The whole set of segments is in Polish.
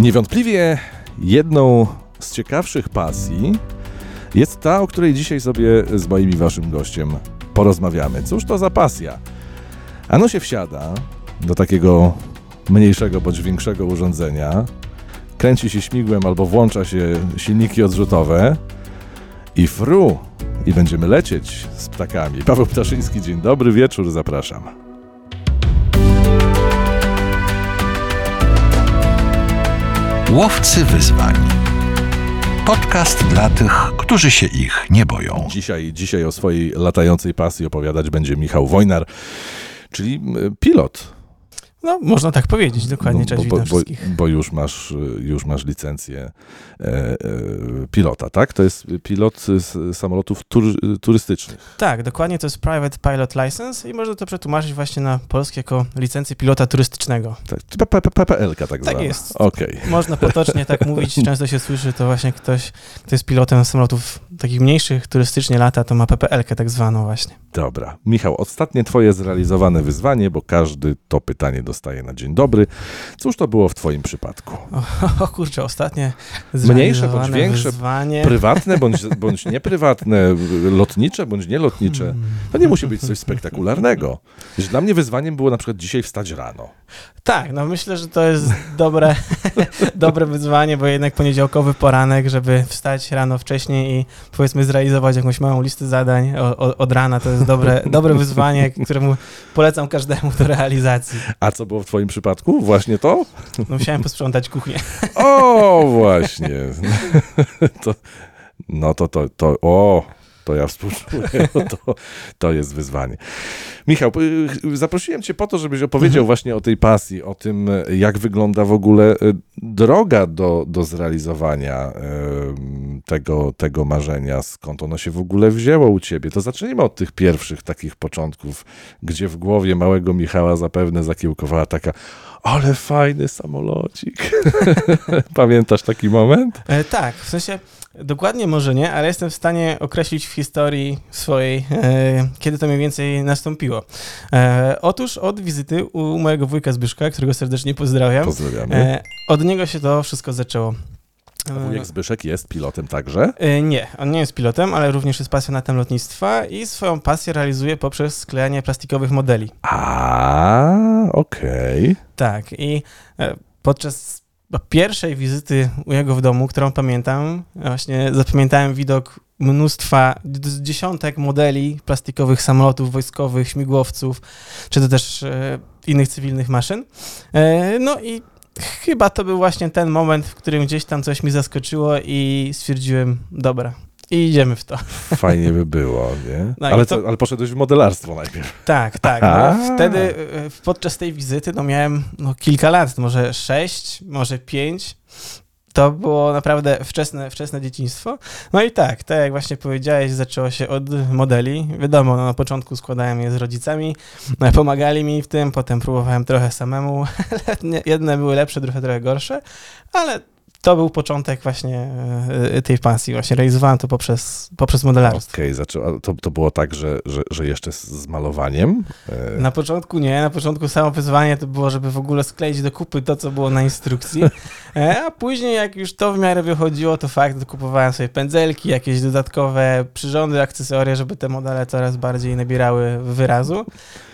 Niewątpliwie jedną z ciekawszych pasji jest ta, o której dzisiaj sobie z moim i waszym gościem porozmawiamy. Cóż to za pasja? Ano się wsiada do takiego mniejszego bądź większego urządzenia, kręci się śmigłem albo włącza się silniki odrzutowe i fru, i będziemy lecieć z ptakami. Paweł Ptaszyński, dzień dobry, wieczór, zapraszam. Łowcy wyzwań. Podcast dla tych, którzy się ich nie boją. Dzisiaj, dzisiaj o swojej latającej pasji opowiadać będzie Michał Wojnar, czyli m, pilot. No, można tak powiedzieć, dokładnie. Cześć, bo, bo, wszystkich. bo już masz, już masz licencję e, e, pilota, tak? To jest pilot z samolotów tur, turystycznych. Tak, dokładnie to jest Private Pilot License i można to przetłumaczyć właśnie na polskie jako licencję pilota turystycznego. Tak, PPL-ka tak zwana. jest. Okej. Można potocznie tak mówić, często się słyszy, to właśnie ktoś, kto jest pilotem samolotów takich mniejszych, turystycznie lata, to ma PPL-kę tak zwaną właśnie. Dobra. Michał, ostatnie twoje zrealizowane wyzwanie, bo każdy to pytanie dostaje na dzień dobry. Cóż to było w twoim przypadku? O, o kurczę, ostatnie Mniejsze bądź większe, wyzwanie. Prywatne bądź, bądź nieprywatne, lotnicze bądź nielotnicze. To nie musi być coś spektakularnego. Dla mnie wyzwaniem było na przykład dzisiaj wstać rano. Tak, no myślę, że to jest dobre, dobre wyzwanie, bo jednak poniedziałkowy poranek, żeby wstać rano wcześniej i powiedzmy zrealizować jakąś małą listę zadań o, o, od rana, to jest dobre, dobre wyzwanie, któremu polecam każdemu do realizacji. A co było w twoim przypadku? Właśnie to? No, musiałem posprzątać kuchnię. O, właśnie. To, no to, to, to, o, to ja współczuję. No To, to jest wyzwanie. Michał, zaprosiłem cię po to, żebyś opowiedział właśnie o tej pasji, o tym, jak wygląda w ogóle y, droga do, do zrealizowania tego, tego marzenia, skąd ono się w ogóle wzięło u ciebie. To zacznijmy od tych pierwszych takich początków, gdzie w głowie małego Michała zapewne zakiełkowała taka ale fajny samolocik. Pamiętasz taki moment? E, tak, w sensie dokładnie może nie, ale jestem w stanie określić w historii swojej, e, kiedy to mniej więcej nastąpiło. E, otóż od wizyty u mojego wujka Zbyszka, którego serdecznie pozdrawiam, Pozdrawiamy. e, od niego się to wszystko zaczęło. A wujek Zbyszek jest pilotem także? E, Nie, on nie jest pilotem, ale również jest pasjonatem lotnictwa i swoją pasję realizuje poprzez sklejanie plastikowych modeli. A, okej. Tak, i e, podczas pierwszej wizyty u jego w domu, którą pamiętam, właśnie zapamiętałem widok mnóstwa, dziesiątek modeli plastikowych samolotów wojskowych, śmigłowców, czy to też e, innych cywilnych maszyn. No i chyba to był właśnie ten moment, w którym gdzieś tam coś mi zaskoczyło i stwierdziłem, dobra, i idziemy w to. Fajnie by było, nie? No ale, to- ale poszedłeś w modelarstwo najpierw. Tak, tak. No, wtedy e, podczas tej wizyty no, miałem no, kilka lat, może sześć, może pięć. To było naprawdę wczesne, wczesne dzieciństwo. No i tak, tak jak właśnie powiedziałeś, zaczęło się od modeli. Wiadomo, no, na początku składałem je z rodzicami, no, pomagali mi w tym, potem próbowałem trochę samemu. Jedne były lepsze, trochę, trochę gorsze, ale to był początek właśnie e, tej pasji. Właśnie realizowałem to poprzez, poprzez modelarstwo. Okej, zaczęło- to, to było tak, że, że, że jeszcze z, malowaniem? E, Na początku nie, na początku samo wyzwanie to było, żeby w ogóle skleić do kupy to, co było na instrukcji, E, a później jak już to w miarę wychodziło, to fakt, dokupowałem sobie pędzelki, jakieś dodatkowe przyrządy, akcesoria, żeby te modele coraz bardziej nabierały wyrazu.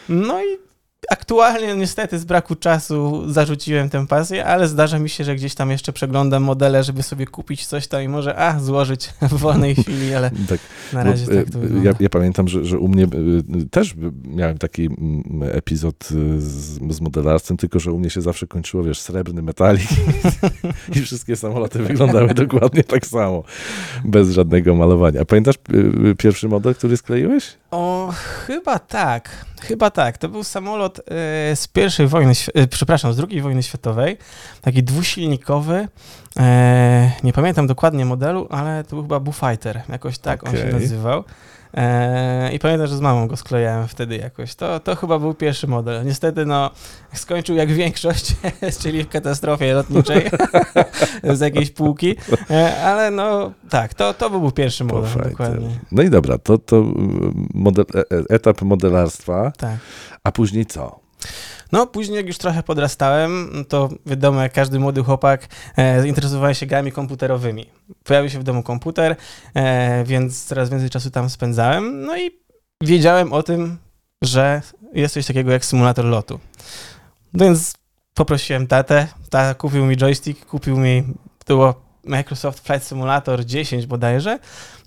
No i aktualnie niestety z braku czasu zarzuciłem tę pasję, ale zdarza mi się, że gdzieś tam jeszcze przeglądam modele, żeby sobie kupić coś tam i może, a, złożyć w wolnej chwili, ale tak, na razie e, tak to wygląda. ja, ja pamiętam, że, że u mnie e, też miałem taki mm, epizod e, z, z modelarstwem, tylko że u mnie się zawsze kończyło, wiesz, srebrny metalik i wszystkie samoloty wyglądały dokładnie tak samo, bez żadnego malowania. Pamiętasz e, pierwszy model, który skleiłeś? O, chyba tak. Chyba tak. To był samolot e, z pierwszej wojny, e, przepraszam, z drugiej wojny światowej. Taki dwusilnikowy. E, nie pamiętam dokładnie modelu, ale to był chyba Bullfighter. Jakoś tak on się nazywał. E, I pamiętam, że z mamą go sklejałem wtedy jakoś. To, to chyba był pierwszy model. Niestety, no, skończył jak większość, czyli w katastrofie lotniczej z jakiejś półki. E, ale no, tak, to, to był pierwszy model, dokładnie. No i dobra, to, to model, e- etap modelarstwa, Tak. a później co? No, później jak już trochę podrastałem, to wiadomo, jak każdy młody chłopak, e, zainteresowałem się grami komputerowymi. Pojawił się w domu komputer, e, więc coraz więcej czasu tam spędzałem. No i wiedziałem o tym, że jest coś takiego jak symulator lotu. No więc poprosiłem tatę, tata kupił mi joystick, kupił mi, to było Microsoft Flight Simulator 10 bodajże,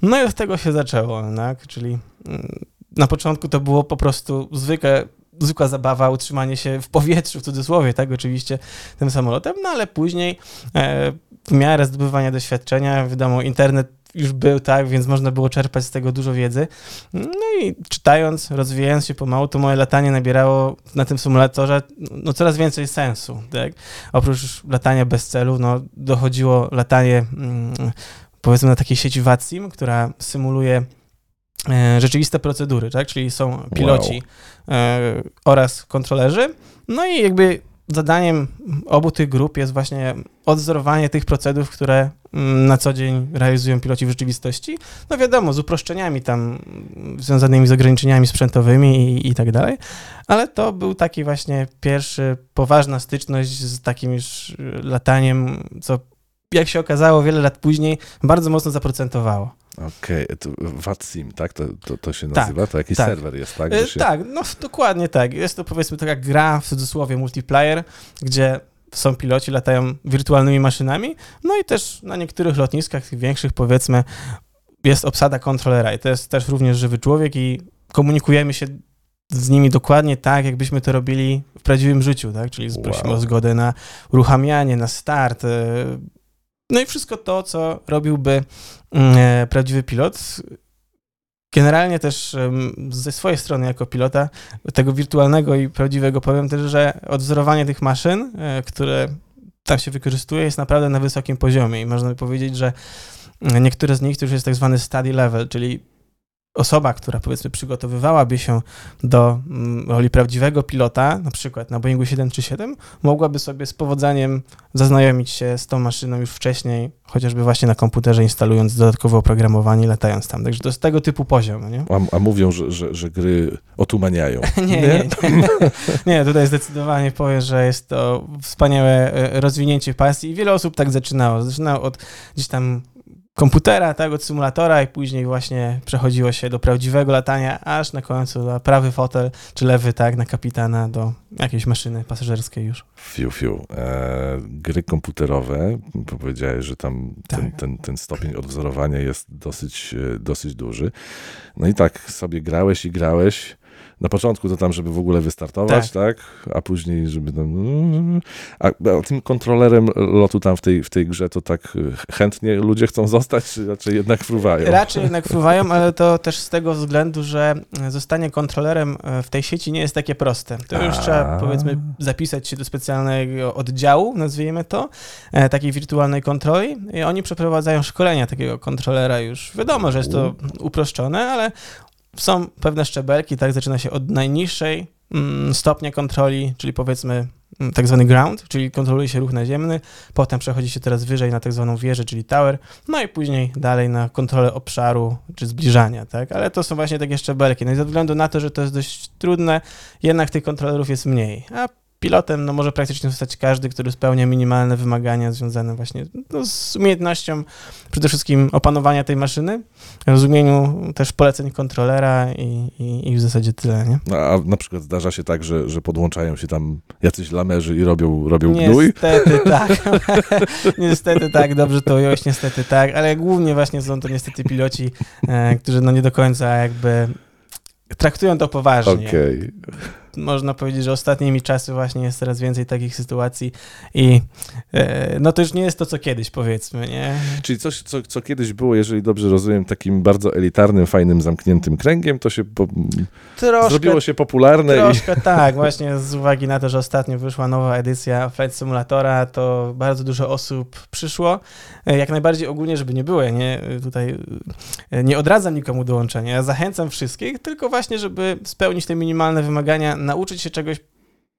no i od tego się zaczęło, tak? czyli mm, na początku to było po prostu zwykłe zwykła zabawa, utrzymanie się w powietrzu, w cudzysłowie, tak, oczywiście tym samolotem, no ale później e, w miarę zdobywania doświadczenia, wiadomo, internet już był, tak, więc można było czerpać z tego dużo wiedzy. No i czytając, rozwijając się pomału, to moje latanie nabierało na tym symulatorze no, coraz więcej sensu, tak. Oprócz latania bez celu, no, dochodziło latanie mm, powiedzmy na takiej sieci VATSIM, która symuluje rzeczywiste procedury, tak, czyli są piloci wow. e, oraz kontrolerzy, no i jakby zadaniem obu tych grup jest właśnie odzorowanie tych procedur, które mm, na co dzień realizują piloci w rzeczywistości. No wiadomo, z uproszczeniami tam związanymi z ograniczeniami sprzętowymi i, i tak dalej, ale to był taki właśnie pierwszy, poważna styczność z takim już lataniem, co jak się okazało wiele lat później, bardzo mocno zaprocentowało. Okej, okay. VATSIM, tak? To, to, to się tak, nazywa? Tak, to jakiś tak. serwer jest, tak? E, się... Tak, no dokładnie tak. Jest to powiedzmy taka gra, w cudzysłowie multiplayer, gdzie są piloci, latają wirtualnymi maszynami, no i też na niektórych lotniskach, tych większych powiedzmy, jest obsada kontrolera i to jest też również żywy człowiek i komunikujemy się z nimi dokładnie tak, jakbyśmy to robili w prawdziwym życiu, tak? Czyli prosimy wow. o zgodę na uruchamianie, na start, e, no i wszystko to, co robiłby prawdziwy pilot. Generalnie też ze swojej strony jako pilota, tego wirtualnego i prawdziwego powiem też, że odzorowanie tych maszyn, e, które tam się wykorzystuje, jest naprawdę na wysokim poziomie i można by powiedzieć, że niektóre z nich to już jest tak zwany study level, czyli osoba, która powiedzmy przygotowywałaby się do mm, roli prawdziwego pilota, na przykład na Boeingu 737, mogłaby sobie z powodzeniem zaznajomić się z tą maszyną już wcześniej, chociażby właśnie na komputerze instalując dodatkowe oprogramowanie latając tam. Także to jest tego typu poziom. Nie? A, a mówią, że, że, że, gry otumaniają. nie, nie, nie, nie. Nie, tutaj zdecydowanie powiem, że jest to wspaniałe e, rozwinięcie pasji i wiele osób tak zaczynało. Zaczynało od gdzieś tam komputera, tak, od symulatora i później właśnie przechodziło się do prawdziwego latania, aż na końcu na prawy fotel, czy lewy, tak, na kapitana do jakiejś maszyny pasażerskiej już. Fiu, fiu. E, gry komputerowe, powiedziałeś, że tam tak. ten, ten, ten stopień odwzorowania jest dosyć, e, dosyć duży. No i tak sobie grałeś i grałeś, na początku to tam, żeby w ogóle wystartować, tak? tak? A później, żeby tam... A, a tym kontrolerem lotu tam w tej, w tej grze to tak chętnie ludzie chcą zostać, czy raczej jednak fruwają? Raczej jednak fruwają, ale to też z tego względu, że zostanie kontrolerem e, w tej sieci nie jest takie proste. To już trzeba, powiedzmy, zapisać się do specjalnego oddziału, nazwijmy to, e, takiej wirtualnej kontroli i oni przeprowadzają szkolenia takiego kontrolera już. Wiadomo, że jest to uproszczone, ale są pewne szczebelki, tak, zaczyna się od najniższej mm, stopnia kontroli, czyli powiedzmy mm, tak zwany ground, czyli kontroluje się ruch naziemny, potem przechodzi się teraz wyżej na tak zwaną wieżę, czyli tower, no i później dalej na kontrolę obszaru czy zbliżania, tak, ale to są właśnie takie szczebelki, no i ze względu na to, że to jest dość trudne, jednak tych kontrolerów jest mniej, a pilotem no, może praktycznie zostać każdy, który spełnia minimalne wymagania związane właśnie no, z umiejętnością przede wszystkim opanowania tej maszyny, rozumieniu też poleceń kontrolera i, i, i w zasadzie tyle, nie? No, a na przykład zdarza się tak, że, że podłączają się tam jacyś lamerzy i robią, robią gnój? Niestety tak. niestety tak, dobrze to ująłeś, niestety tak, ale głównie właśnie są to niestety piloci, e, którzy no nie do końca jakby traktują to poważnie. Okej. Okay można powiedzieć, że ostatnimi czasy właśnie jest coraz więcej takich sytuacji i e, no to już nie jest to, co kiedyś, powiedzmy, nie? Czyli coś, co, co kiedyś było, jeżeli dobrze rozumiem, takim bardzo elitarnym, fajnym, zamkniętym kręgiem, to się po... troszkę, zrobiło się popularne. Troszkę i... tak, właśnie z uwagi na to, że ostatnio wyszła nowa edycja Flight Simulatora, to bardzo dużo osób przyszło. E, jak najbardziej ogólnie, żeby nie było, nie, tutaj e, nie odradzam nikomu dołączenia, ja zachęcam wszystkich, tylko właśnie, żeby spełnić te minimalne wymagania nauczyć się czegoś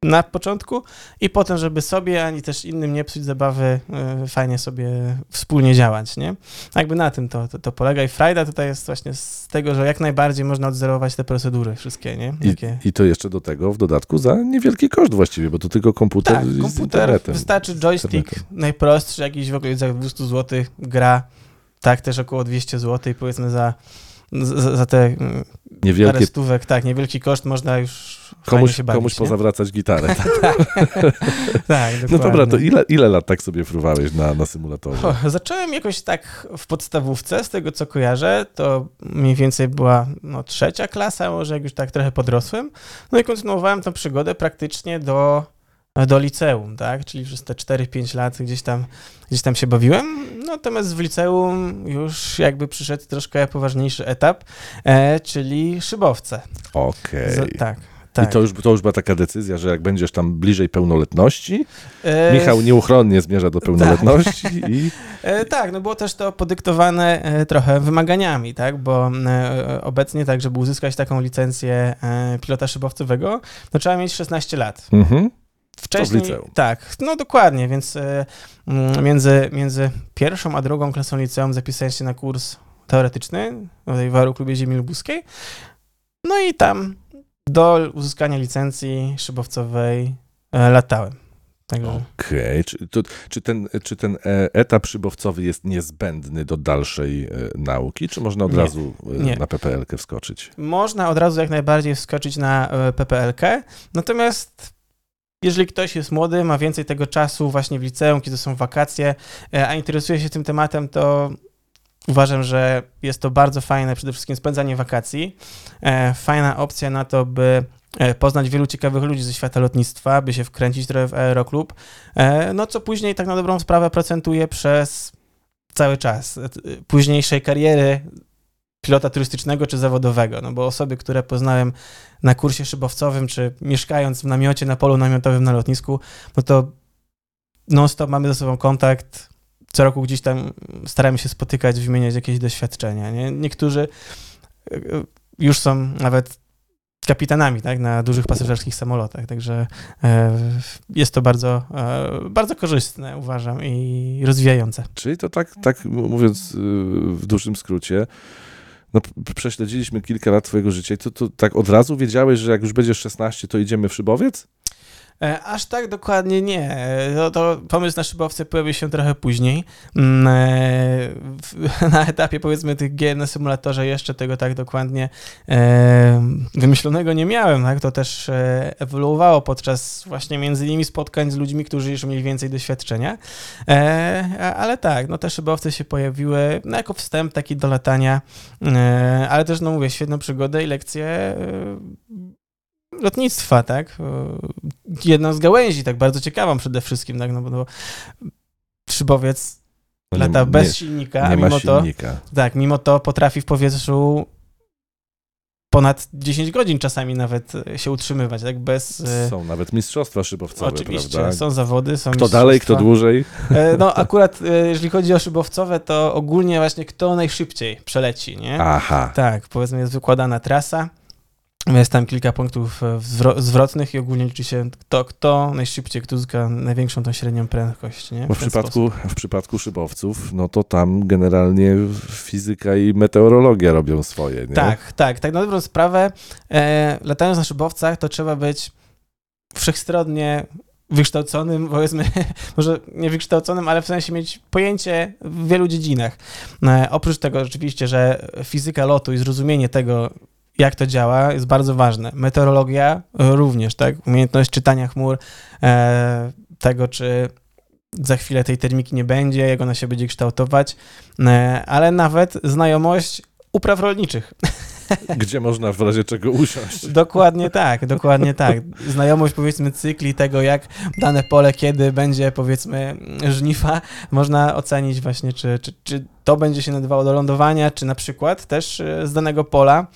na początku i potem, żeby sobie ani też innym nie psuć zabawy, y, fajnie sobie wspólnie działać, nie? Jakby na tym to, to, to polega i frajda tutaj jest właśnie z tego, że jak najbardziej można odzorować te procedury wszystkie, nie? I, Jakie... I to jeszcze do tego w dodatku za niewielki koszt właściwie, bo to tylko komputer Tak, z komputer, wystarczy joystick najprostszy, jakiś w okolicach 200 zł, gra, tak, też około 200 zł i powiedzmy za, za, za te mm, parę Niewielkie stówek, tak, niewielki koszt można już komuś, się bawić, komuś nie? pozawracać gitarę. Tak, No dobra, to ile, ile lat tak sobie fruwałeś na, na symulatorze? O, zacząłem jakoś tak w podstawówce, z tego co kojarzę, to mniej więcej była no, trzecia klasa, może jak już tak trochę podrosłem. No i kontynuowałem tę przygodę praktycznie do, do liceum, tak? Czyli przez te 4-5 lat gdzieś tam, gdzieś tam się bawiłem. Natomiast w liceum już jakby przyszedł troszkę poważniejszy etap, e, czyli szybowce. Okej. Z, tak. I Tak. to już, to już była taka decyzja, że jak będziesz tam bliżej pełnoletności, E, Michał nieuchronnie zmierza do pełnoletności i E, tak, no było też to podyktowane e, trochę wymaganiami, tak, bo e, obecnie tak, żeby uzyskać taką licencję e, pilota szybowcowego, no trzeba mieć 16 lat. mhm. Wcześniej, liceum. tak, no dokładnie, więc e, mm, między, między pierwszą a drugą klasą liceum zapisałem się na kurs teoretyczny w Waru Klubie Ziemi Lubuskiej, no i tam do uzyskania licencji szybowcowej e, latałem. Okej. Czy, to, czy ten, czy ten e, etap szybowcowy jest niezbędny do dalszej nauki, czy można od Nie. razu Nie. na PPL-kę wskoczyć? Można od razu jak najbardziej wskoczyć na PPL-kę, natomiast jeżeli ktoś jest młody, ma więcej tego czasu właśnie w liceum, kiedy są wakacje, e, a interesuje się tym tematem, to uważam, że jest to bardzo fajne przede wszystkim spędzanie wakacji. E, Fajna opcja na to, by e, poznać wielu ciekawych ludzi ze świata lotnictwa, by się wkręcić trochę w aeroklub, no co później tak na dobrą sprawę procentuje przez cały czas późniejszej kariery pilota turystycznego czy zawodowego, no bo osoby, które poznałem na kursie szybowcowym, czy mieszkając w namiocie na polu namiotowym na lotnisku, no to non-stop mamy ze sobą kontakt, co roku gdzieś tam staramy się spotykać, wymieniać jakieś doświadczenia, nie? Niektórzy y, y, już są nawet kapitanami, tak, na dużych pasażerskich samolotach, także e, jest to bardzo, e, bardzo korzystne, uważam, i rozwijające. Czyli to tak, tak mówiąc w dużym skrócie, no, prześledziliśmy kilka lat twojego życia i to, to tak od razu wiedziałeś, że jak już będziesz 16, to idziemy w szybowiec? E, Aż tak dokładnie nie. To, to pomysł na szybowce pojawił się trochę później. Mm, e, Na etapie powiedzmy tych gier na symulatorze jeszcze tego tak dokładnie e, wymyślonego nie miałem. Tak? To też ewoluowało podczas właśnie między innymi spotkań z ludźmi, którzy już mieli więcej doświadczenia. Ale tak, no te szybowce się pojawiły no, jako wstęp taki do latania, ale też, no mówię, świetną przygodę i lekcje e, lotnictwa, tak? E, Jedną z gałęzi, tak bardzo ciekawą przede wszystkim, tak? No bo no, szybowiec No nie- lata bez nie, silnika, nie a mimo to, silnika. tak, mimo to potrafi w powietrzu ponad 10 godzin czasami nawet się utrzymywać, tak? Bez... e, Są nawet mistrzostwa szybowcowe, Oczywiście, prawda? są zawody, są Kto dalej, kto dłużej. E, No akurat jeżeli chodzi o szybowcowe, to ogólnie właśnie kto najszybciej przeleci, nie? Aha. Tak, powiedzmy jest wykładana trasa, jest tam kilka punktów e, zwro- zwrotnych i ogólnie liczy się kto, kto najszybciej, kto uzyska największą tą średnią prędkość, nie? W ten przypadku, w przypadku szybowców, no to tam generalnie fizyka i meteorologia robią swoje, nie? Tak, tak. Tak na dobrą sprawę, e, latając na szybowcach, to trzeba być wszechstronnie wykształconym, powiedzmy, może nie wykształconym, ale w sensie mieć pojęcie w wielu dziedzinach. E, oprócz tego rzeczywiście, że fizyka lotu i zrozumienie tego, jak to działa, jest bardzo ważne. Meteorologia również, tak? Umiejętność czytania chmur, e, tego, czy za chwilę tej termiki nie będzie, jak ona się będzie kształtować, e, ale nawet znajomość upraw rolniczych. Gdzie można w razie czego usiąść. Dokładnie tak, dokładnie tak. Znajomość powiedzmy cykli tego, jak dane pole, kiedy będzie powiedzmy żniwa, można ocenić właśnie, czy, czy, czy to będzie się nadawało do lądowania, czy na przykład też e, z danego pola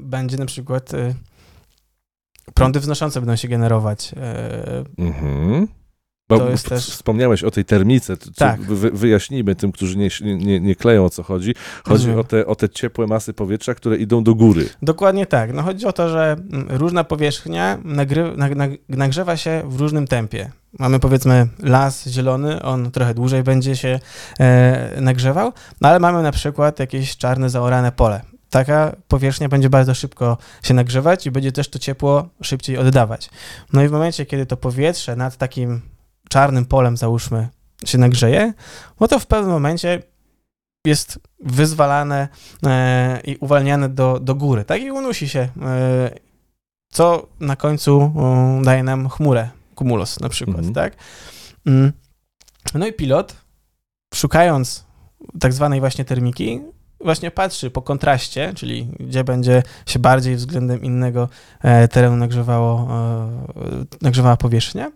będzie na przykład e, prądy wznoszące będą się generować. e, Mhm. O, to jest też... Wspomniałeś o tej termice. Tak. wy, wyjaśnijmy tym, którzy nie, nie, nie kleją o co chodzi. Chodzi Rozumiem. o te, o te ciepłe masy powietrza, które idą do góry. Dokładnie tak. No chodzi o to, że mm, różna powierzchnia nagry, nag, nag, nagrzewa się w różnym tempie. Mamy powiedzmy las zielony, on trochę dłużej będzie się e, nagrzewał, no ale mamy na przykład jakieś czarne, zaorane pole. Taka powierzchnia będzie bardzo szybko się nagrzewać i będzie też to ciepło szybciej oddawać. No i w momencie, kiedy to powietrze nad takim czarnym polem, załóżmy, się nagrzeje, no to w pewnym momencie jest wyzwalane e, i uwalniane do, do góry, tak? I unosi się, e, co na końcu daje nam chmurę, cumulus na przykład, Mhm. tak? Mm. No i pilot, szukając tak zwanej właśnie termiki, właśnie patrzy po kontraście, czyli gdzie będzie się bardziej względem innego e, terenu nagrzewało, e, nagrzewała powierzchnia.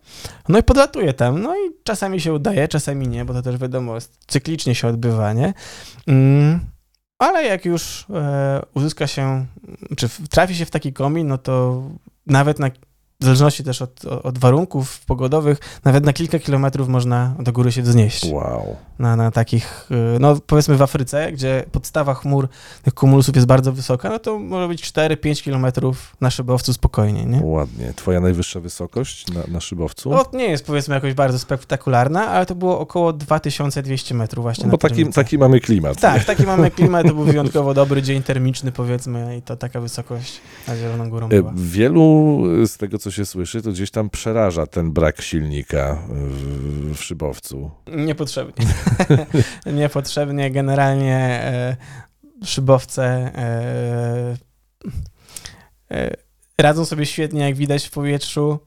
No i podlatuje tam, no i czasami się udaje, czasami nie, bo to też wiadomo, cyklicznie się odbywa, nie? Mm, ale jak już e, uzyska się, czy trafi się w taki komin, no to nawet na, w zależności też od, od warunków pogodowych, nawet na kilka kilometrów można do góry się wznieść Wow. na, na takich, y, no powiedzmy w Afryce, gdzie podstawa chmur tych kumulusów jest bardzo wysoka, no to może być 4-5 kilometrów na szybowcu spokojnie, nie? Ładnie. Twoja najwyższa wysokość na, na szybowcu? No nie jest powiedzmy jakoś bardzo spektakularna, ale to było około 2200 metrów właśnie No na bo taki, termice. taki mamy klimat. Tak, taki mamy klimat, to był wyjątkowo dobry dzień termiczny powiedzmy i to taka wysokość nad Zieloną Górą E, była. Wielu z tego, co się słyszy, to gdzieś tam przeraża ten brak silnika w, w szybowcu. Niepotrzebnie. Niepotrzebnie. Generalnie e, szybowce e, e, radzą sobie świetnie, jak widać w powietrzu.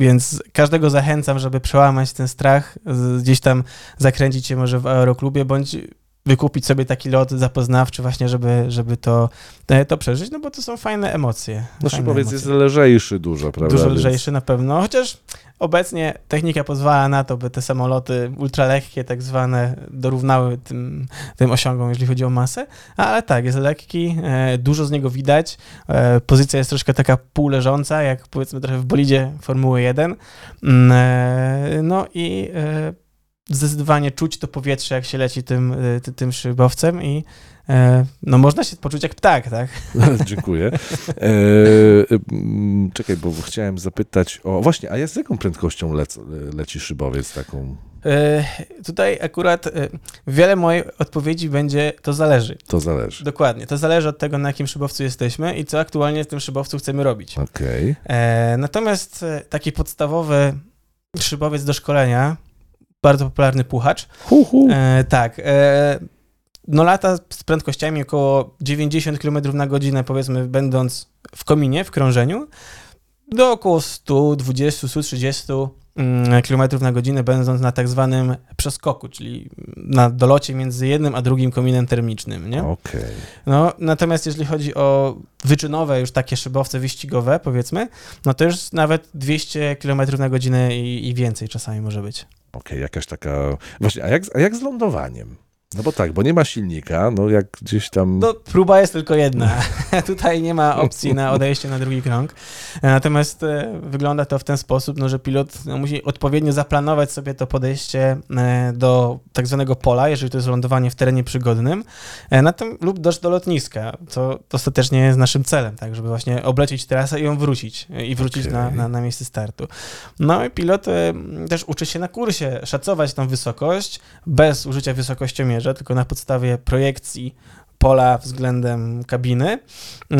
Więc każdego zachęcam, żeby przełamać ten strach, gdzieś tam zakręcić się może w aeroklubie, bądź wykupić sobie taki lot zapoznawczy właśnie, żeby, żeby to, e, to przeżyć, no bo to są fajne emocje. No szybowiec jest lżejszy dużo, prawda? Dużo lżejszy na pewno, chociaż obecnie technika pozwala na to, by te samoloty ultralekkie, tak zwane, dorównały tym, tym osiągom, jeżeli chodzi o masę, ale tak, jest lekki, e, dużo z niego widać, e, pozycja jest troszkę taka półleżąca, jak powiedzmy trochę w bolidzie Formuły 1, Mm, no i zdecydowanie czuć to powietrze, jak się leci tym, e, ty- tym szybowcem i e, no można się poczuć jak ptak, tak? Dziękuję. E, mm, czekaj, bo chciałem zapytać o... Właśnie, a ja z jaką prędkością lec, leci szybowiec taką? E, Tutaj akurat e, wiele mojej odpowiedzi będzie to zależy. To zależy. Dokładnie. To zależy od tego, na jakim szybowcu jesteśmy i co aktualnie w tym szybowcu chcemy robić. Okej. E, natomiast e, taki podstawowy szybowiec do szkolenia, bardzo popularny puchacz, Hu, hu. e, tak, e, no lata z prędkościami około 90 km na godzinę, powiedzmy, będąc w kominie, w krążeniu, do około 120-130 km na godzinę, będąc na tak zwanym przeskoku, czyli na dolocie między jednym a drugim kominem termicznym, nie? Okej. No, natomiast jeżeli chodzi o wyczynowe już takie szybowce wyścigowe, powiedzmy, no to już nawet 200 km na godzinę i, i więcej czasami może być. Okej, jakaś taka... Właśnie, a jak, a jak z lądowaniem? No bo tak, bo nie ma silnika, no jak gdzieś tam... No, próba jest tylko jedna. Tutaj nie ma opcji na odejście na drugi krąg. E, Natomiast e, wygląda to w ten sposób, no, że pilot no, musi odpowiednio zaplanować sobie to podejście e, do tak zwanego pola, jeżeli to jest lądowanie w terenie przygodnym, na tym, lub też do lotniska, co ostatecznie jest naszym celem, tak, żeby właśnie oblecieć trasę i ją wrócić i wrócić na, Okej. na, na miejsce startu. No i pilot też uczy się na kursie szacować tą wysokość bez użycia tylko na podstawie projekcji pola względem kabiny E,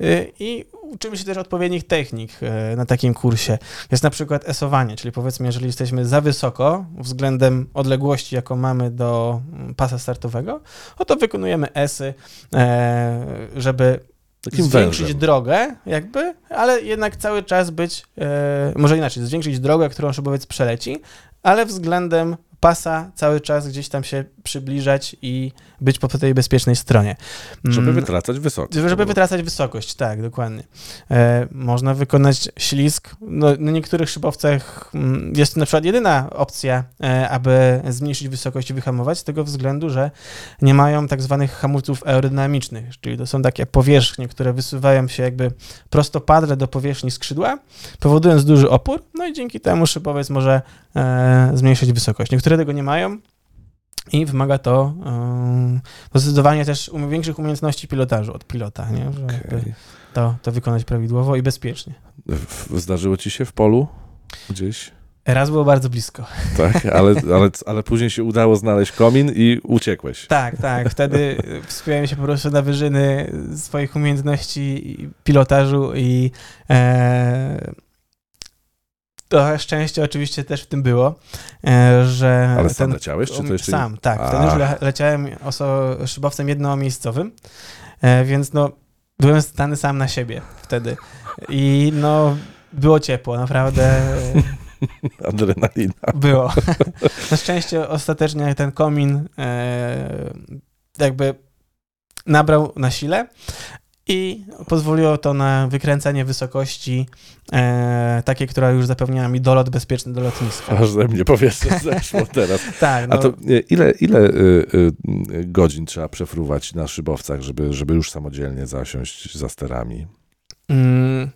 e, i uczymy się też odpowiednich technik e, na takim kursie. Jest na przykład esowanie, czyli powiedzmy, jeżeli jesteśmy za wysoko względem odległości, jaką mamy do mm, pasa startowego, no to wykonujemy esy, żeby Takim zwiększyć wężem. drogę, jakby, ale jednak cały czas być, może inaczej, zwiększyć drogę, którą szybowiec przeleci, ale względem pasa cały czas gdzieś tam się przybliżać i być po tej bezpiecznej stronie. Żeby Mm, wytracać wysokość. żeby wytracać wysokość, tak, dokładnie. E, można wykonać ślizg. No, na niektórych szybowcach mm, jest to na przykład jedyna opcja, e, aby zmniejszyć wysokość i wyhamować, z tego względu, że nie mają tak zwanych hamulców aerodynamicznych, czyli to są takie powierzchnie, które wysuwają się jakby prostopadle do powierzchni skrzydła, powodując duży opór, no i dzięki temu szybowiec może e, zmniejszyć wysokość. Niektóre tego nie mają, i wymaga to e, zdecydowanie też um, większych umiejętności pilotażu od pilota, nie? Okej. to, to wykonać prawidłowo i bezpiecznie. Zdarzyło ci się w polu gdzieś? Raz było bardzo blisko. Tak, ale, ale, ale później się udało znaleźć komin i uciekłeś. Tak, tak. Wtedy wspiąłem się po prostu na wyżyny swoich umiejętności pilotażu i e, trochę szczęścia oczywiście też w tym było, e, że Ale sam ten leciałeś, czy to jeszcze... Sam, tak. A. Wtedy już le leciałem oso szybowcem jednomiejscowym, e, więc no byłem stany sam na siebie wtedy. I no było ciepło, naprawdę Adrenalina. było. na szczęście ostatecznie ten komin e, jakby nabrał na sile i pozwoliło to na wykręcenie wysokości e, takiej, która już zapewniała mi dolot bezpieczny do lotniska. Aż ze mnie powietrze zeszło teraz. Tak, no, A to e, ile, ile y, y, godzin trzeba przefruwać na szybowcach, żeby, żeby już samodzielnie zasiąść za sterami? Mm,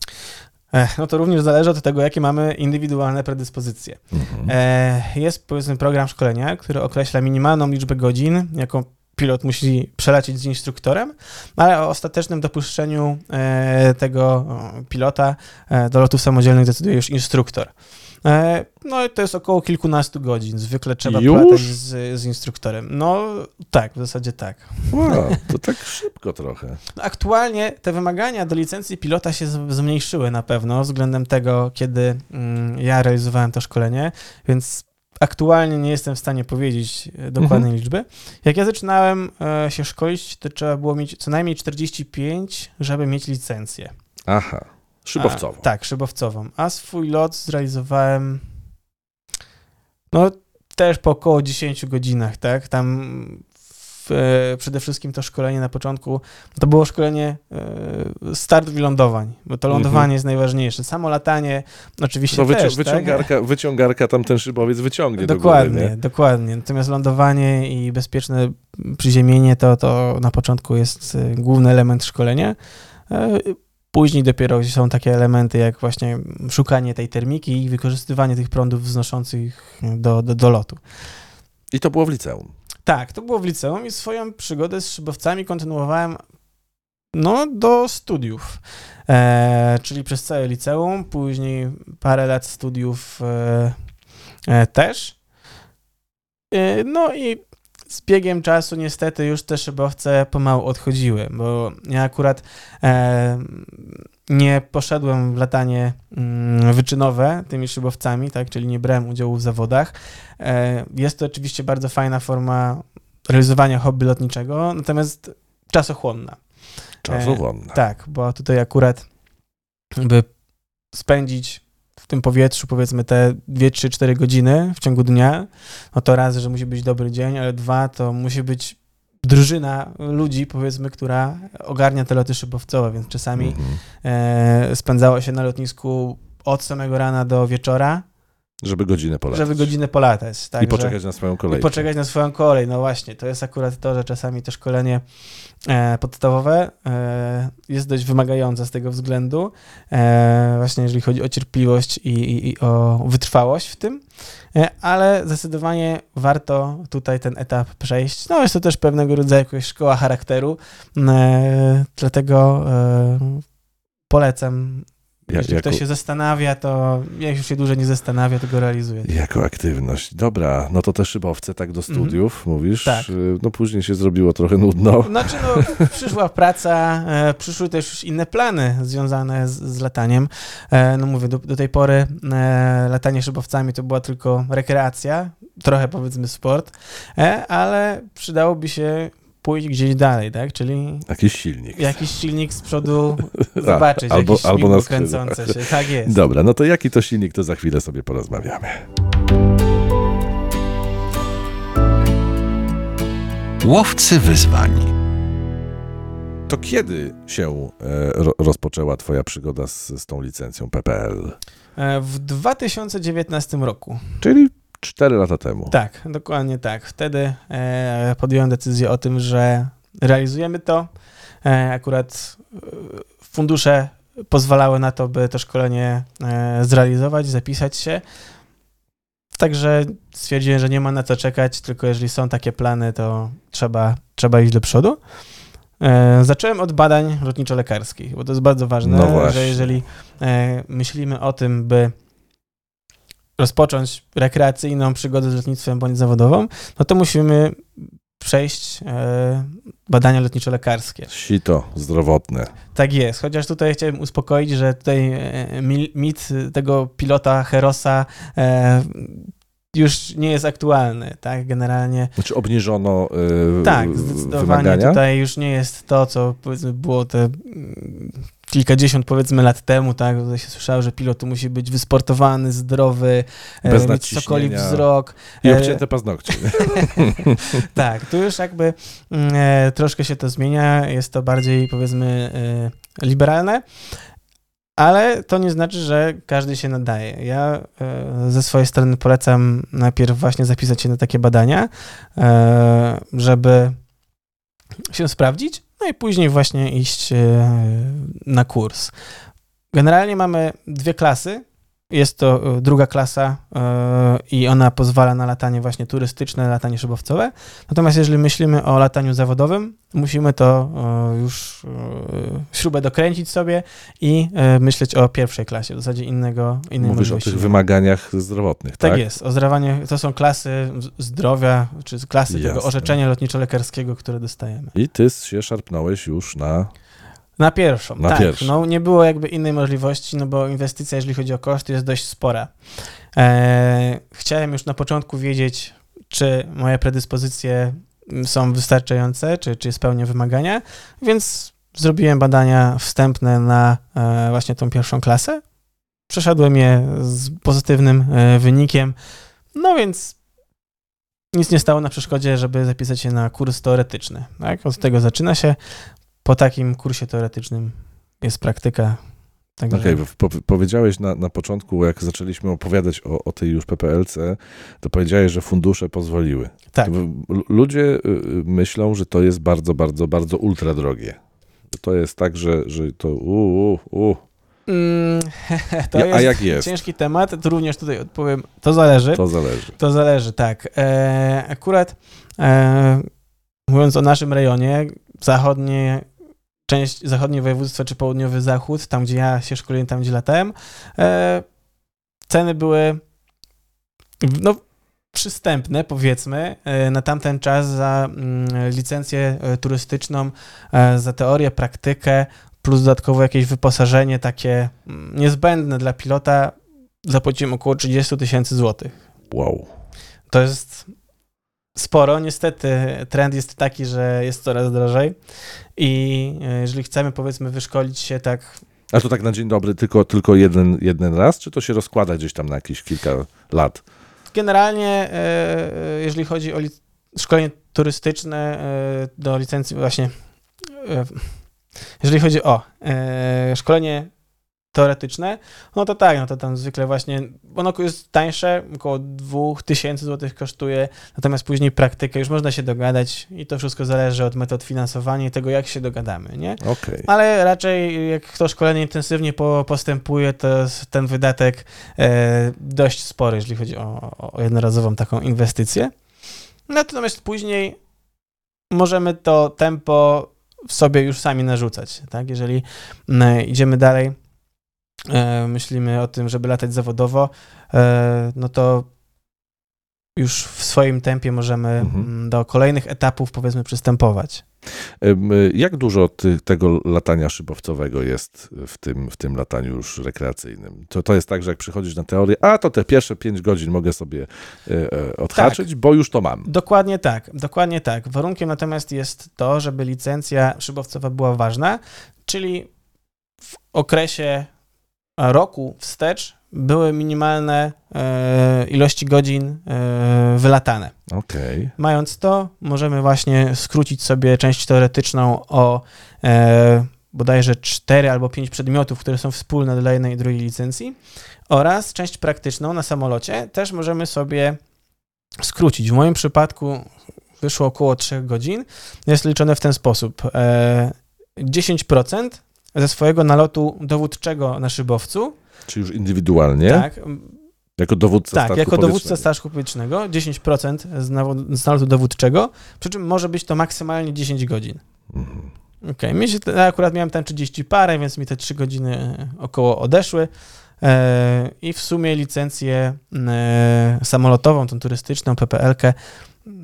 ech, no to również zależy od tego, jakie mamy indywidualne predyspozycje. Mhm. Jest powiedzmy program szkolenia, który określa minimalną liczbę godzin, jaką pilot musi przelecieć z instruktorem, ale o ostatecznym dopuszczeniu e, tego pilota e, do lotów samodzielnych decyduje już instruktor. E, no i to jest około kilkunastu godzin. Zwykle trzeba Już? polatać z, z instruktorem. No tak, w zasadzie tak. Wow, to tak szybko trochę. No, Aktualnie te wymagania do licencji pilota się zmniejszyły na pewno względem tego, kiedy mm, ja realizowałem to szkolenie, więc aktualnie nie jestem w stanie powiedzieć e, dokładnej Mhm. liczby. Jak ja zaczynałem e, się szkolić, to trzeba było mieć co najmniej 45, żeby mieć licencję. Aha, szybowcowo. A, tak, szybowcową. A swój lot zrealizowałem no też po około 10 godzinach, tak? Tam w, e, przede wszystkim to szkolenie na początku, to było szkolenie e, startów i lądowań, bo to Mhm. lądowanie jest najważniejsze. Samo latanie oczywiście No wyci- też, wyciągarka, wyciągarka tam ten szybowiec wyciągnie Dokładnie, do góry, nie? dokładnie. Natomiast lądowanie i bezpieczne przyziemienie to, to na początku jest e, główny element szkolenia. Później dopiero są takie elementy jak właśnie szukanie tej termiki i wykorzystywanie tych prądów wznoszących do, do, do lotu. I to było w liceum. Tak, to było w liceum i swoją przygodę z szybowcami kontynuowałem no, do studiów. E, czyli przez całe liceum, później parę lat studiów e, e, też. E, no i z biegiem czasu niestety już te szybowce pomału odchodziły, bo ja akurat e, nie poszedłem w latanie mm, wyczynowe tymi szybowcami, tak, czyli nie brałem udziału w zawodach. E, Jest to oczywiście bardzo fajna forma realizowania hobby lotniczego, natomiast czasochłonna. Czasochłonna. Tak, bo tutaj akurat, by spędzić w tym powietrzu powiedzmy te 2, 3, 4 godziny w ciągu dnia, no to raz, że musi być dobry dzień, ale dwa, to musi być drużyna ludzi, powiedzmy, która ogarnia te loty szybowcowe, więc czasami Mhm. e, spędzało się na lotnisku od samego rana do wieczora, Żeby godzinę polatać. żeby godzinę polatać. Tak, I poczekać na swoją I kolejkę. poczekać na swoją kolej. No właśnie, to jest akurat to, że czasami to szkolenie e, podstawowe e, jest dość wymagające z tego względu, e, właśnie jeżeli chodzi o cierpliwość i, i, i o wytrwałość w tym, ale zdecydowanie warto tutaj ten etap przejść. No jest to też pewnego rodzaju jakaś szkoła charakteru, dlatego polecam. Jeśli jako- ktoś się zastanawia, to jak już się dłużej nie zastanawia, to go realizuje. Jako aktywność. Dobra, no to te szybowce tak do studiów, mówisz. Tak. Y, No później się zrobiło trochę nudno. Znaczy, no, przyszła praca, e, przyszły też już inne plany związane z, z lataniem. E, no mówię, do, do tej pory e, latanie szybowcami to była tylko rekreacja, trochę powiedzmy sport, ale przydałoby się pójść gdzieś dalej, tak? Czyli Jakiś silnik. jakiś silnik z przodu zobaczyć, albo- jakieś albo na kręcące się. Tak jest. Dobra, no to jaki to silnik, to za chwilę sobie porozmawiamy. Łowcy wyzwań. To kiedy się e, ro, rozpoczęła twoja przygoda z, z tą licencją PPL? E, W 2019 roku. Czyli 4 lata temu. Tak, dokładnie tak. Wtedy e, podjąłem decyzję o tym, że realizujemy to. E, akurat e, fundusze pozwalały na to, by to szkolenie e, zrealizować, zapisać się. Także stwierdziłem, że nie ma na co czekać, tylko jeżeli są takie plany, to trzeba, trzeba iść do przodu. E, zacząłem od badań lotniczo-lekarskich, bo to jest bardzo ważne, No że jeżeli e, myślimy o tym, by rozpocząć rekreacyjną przygodę z lotnictwem bądź zawodową, no to musimy przejść e, badania lotniczo-lekarskie. Sito zdrowotne. Tak jest, chociaż tutaj chciałem uspokoić, że tutaj e, mi- mit tego pilota Herosa e, już nie jest aktualny, tak? Generalnie Znaczy obniżono e, tak, zdecydowanie wymagania? tutaj już nie jest to, co powiedzmy było te kilkadziesiąt powiedzmy lat temu, tak? Tutaj się słyszało, że pilot tu musi być wysportowany, zdrowy, e, Bez mieć sokoli wzrok. I E, obcięte paznokcie. tak, tu już jakby mm, e, troszkę się to zmienia, jest to bardziej powiedzmy e, liberalne, ale to nie znaczy, że każdy się nadaje. Ja e, ze swojej strony polecam najpierw właśnie zapisać się na takie badania, e, żeby się sprawdzić, no i później właśnie iść e, na kurs. Generalnie mamy dwie klasy. Jest to e, druga klasa e, i ona pozwala na latanie właśnie turystyczne, latanie szybowcowe. Natomiast jeżeli myślimy o lataniu zawodowym, musimy to e, już śrubę dokręcić sobie i myśleć o pierwszej klasie, w zasadzie innego, innej Mówisz o możliwości. tych wymaganiach zdrowotnych, tak? Tak jest. Ozdrawanie to są klasy zdrowia, czy klasy tego Jasne. orzeczenia lotniczo-lekarskiego, które dostajemy. I ty się szarpnąłeś już na... Na pierwszą, Na tak. pierwszą. No, nie było jakby innej możliwości, no bo inwestycja, jeżeli chodzi o koszty, jest dość spora. E, chciałem już na początku wiedzieć, czy moje predyspozycje są wystarczające, czy, czy spełnię wymagania, więc zrobiłem badania wstępne na e, właśnie tą pierwszą klasę. Przeszedłem je z pozytywnym e, wynikiem, no więc nic nie stało na przeszkodzie, żeby zapisać się na kurs teoretyczny. Tak? Od tego zaczyna się. Po takim kursie teoretycznym jest praktyka. Także Okej, po, powiedziałeś na, na początku, jak zaczęliśmy opowiadać o, o tej już PPLC, to powiedziałeś, że fundusze pozwoliły. tak. Ludzie y, y, myślą, że to jest bardzo, bardzo, bardzo ultra drogie. To jest tak, że, że to u, u, u. Mm, to Ja- jest A jak jest? ciężki temat, to również tutaj odpowiem. To zależy. To zależy. To zależy, tak. E, akurat e, mówiąc o naszym rejonie, zachodnie, część zachodnie województwa czy południowy zachód, tam gdzie ja się szkoliłem, tam gdzie latałem, e, ceny były no, przystępne, powiedzmy, e, na tamten czas za mm, licencję e, turystyczną, e, za teorię, praktykę, plus dodatkowo jakieś wyposażenie takie mm, niezbędne dla pilota, zapłaciłem około 30 tysięcy złotych. Wow. To jest sporo. Niestety trend jest taki, że jest coraz drożej i e, jeżeli chcemy powiedzmy wyszkolić się tak A to tak na dzień dobry tylko, tylko jeden, jeden raz, czy to się rozkłada gdzieś tam na jakieś kilka lat? generalnie, e, e, jeżeli chodzi o szkolenie turystyczne do licencji właśnie, jeżeli chodzi o szkolenie teoretyczne, no to tak, no to tam zwykle właśnie, ono jest tańsze, około 2000 zł kosztuje, natomiast później praktykę już można się dogadać i to wszystko zależy od metod finansowania i tego, jak się dogadamy, nie? Okej. Ale raczej jak to szkolenie intensywnie po, postępuje, to ten wydatek e, dość spory, jeżeli chodzi o, o jednorazową taką inwestycję. Natomiast później możemy to tempo w sobie już sami narzucać, tak? Jeżeli m, idziemy dalej, myślimy o tym, żeby latać zawodowo, e, no to już w swoim tempie możemy Mhm. mm, do kolejnych etapów, powiedzmy, przystępować. Y, Jak dużo ty, tego latania szybowcowego jest w tym, w tym lataniu już rekreacyjnym? To, to jest tak, że jak przychodzisz na teorię, a to te pierwsze 5 godzin mogę sobie e, e, odhaczyć, bo już to mam. Dokładnie tak, dokładnie tak. Warunkiem natomiast jest to, żeby licencja szybowcowa była ważna, czyli w okresie roku wstecz były minimalne e, ilości godzin e, wylatane. Okej. Mając to, możemy właśnie skrócić sobie część teoretyczną o e, bodajże 4 albo 5 przedmiotów, które są wspólne dla jednej i drugiej licencji oraz część praktyczną na samolocie też możemy sobie skrócić. W moim przypadku wyszło około 3 godzin. Jest liczone w ten sposób. E, 10% ze swojego nalotu dowódczego na szybowcu, Czy już indywidualnie? tak, Jako dowódca tak, jako dowódca statku powietrznego, 10% z, nawo- z nalotu dowódczego, przy czym może być to maksymalnie 10 godzin. Mhm. Okej, się, ja akurat miałem tam 30 parę, więc mi te 3 godziny około odeszły. E, I w sumie licencję e, samolotową, tą turystyczną, PPL-kę,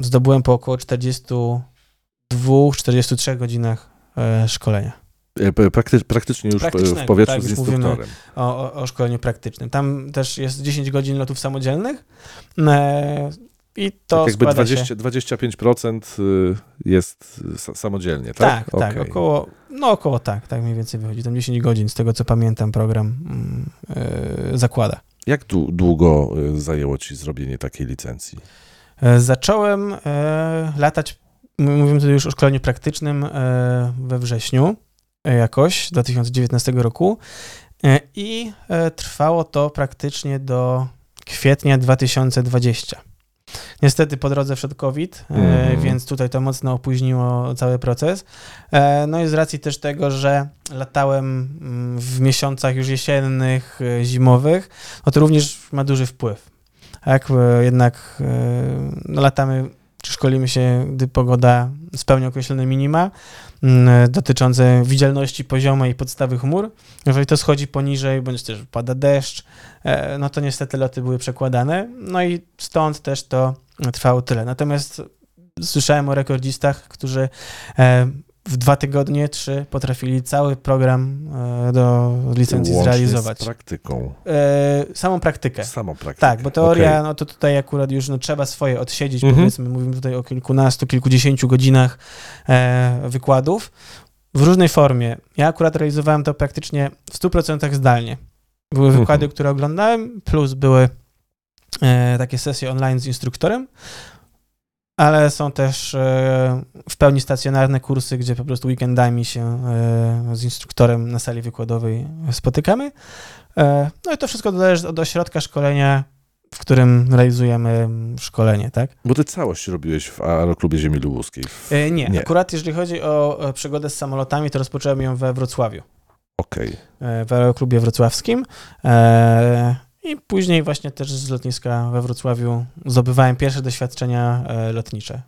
zdobyłem po około 42-43 godzinach e, szkolenia. E, Prakty, praktycznie już w- w powietrzu tak, z instruktorem. O, o, szkoleniu praktycznym. Tam też jest 10 godzin lotów samodzielnych e, i to tak jakby składa 20, się... 25% y, jest sa- samodzielnie, tak? Tak, tak, Okej. około, no około tak, tak mniej więcej wychodzi. Tam 10 godzin, z tego co pamiętam, program e, zakłada. Jak dłu- długo y, zajęło ci zrobienie takiej licencji? E, Zacząłem e, latać, mówimy tutaj już o szkoleniu praktycznym, e, we wrześniu e, jakoś, 2019 roku e, i e, trwało to praktycznie do kwietnia 2020. Niestety po drodze wszedł COVID, e, Mhm. więc tutaj to mocno opóźniło cały proces. E, No i z racji też tego, że latałem mm, w miesiącach już jesiennych, e, zimowych, no to również ma duży wpływ. Tak, e, jednak e, no, latamy czy szkolimy się, gdy pogoda spełnia określone minima mm, dotyczące widzialności poziomej i podstawy chmur. Jeżeli to schodzi poniżej, bądź też pada deszcz, e, no to niestety loty były przekładane. No i stąd też to trwało tyle. Natomiast słyszałem o rekordzistach, którzy e, w dwa tygodnie, trzy potrafili cały program e, do licencji Łącznie zrealizować. z praktyką. E, samą praktykę. Samą praktykę. Tak, bo teoria, Okej. no to tutaj akurat już no, trzeba swoje odsiedzieć, Mhm. powiedzmy, mówimy tutaj o kilkunastu, kilkudziesięciu godzinach e, wykładów w różnej formie. Ja akurat realizowałem to praktycznie w 100% zdalnie. Były Mhm. wykłady, które oglądałem, plus były e, takie sesje online z instruktorem, ale są też e, w pełni stacjonarne kursy, gdzie po prostu weekendami się e, z instruktorem na sali wykładowej spotykamy. E, No i to wszystko zależy od ośrodka szkolenia, w którym realizujemy szkolenie, tak? Bo ty całość robiłeś w Aeroklubie Ziemi Lubuskiej. Nie, Nie. akurat jeżeli chodzi o przygodę z samolotami, to rozpocząłem ją we Wrocławiu, Okej. e, w aeroklubie wrocławskim. I później właśnie też z lotniska we Wrocławiu zdobywałem pierwsze doświadczenia e, lotnicze.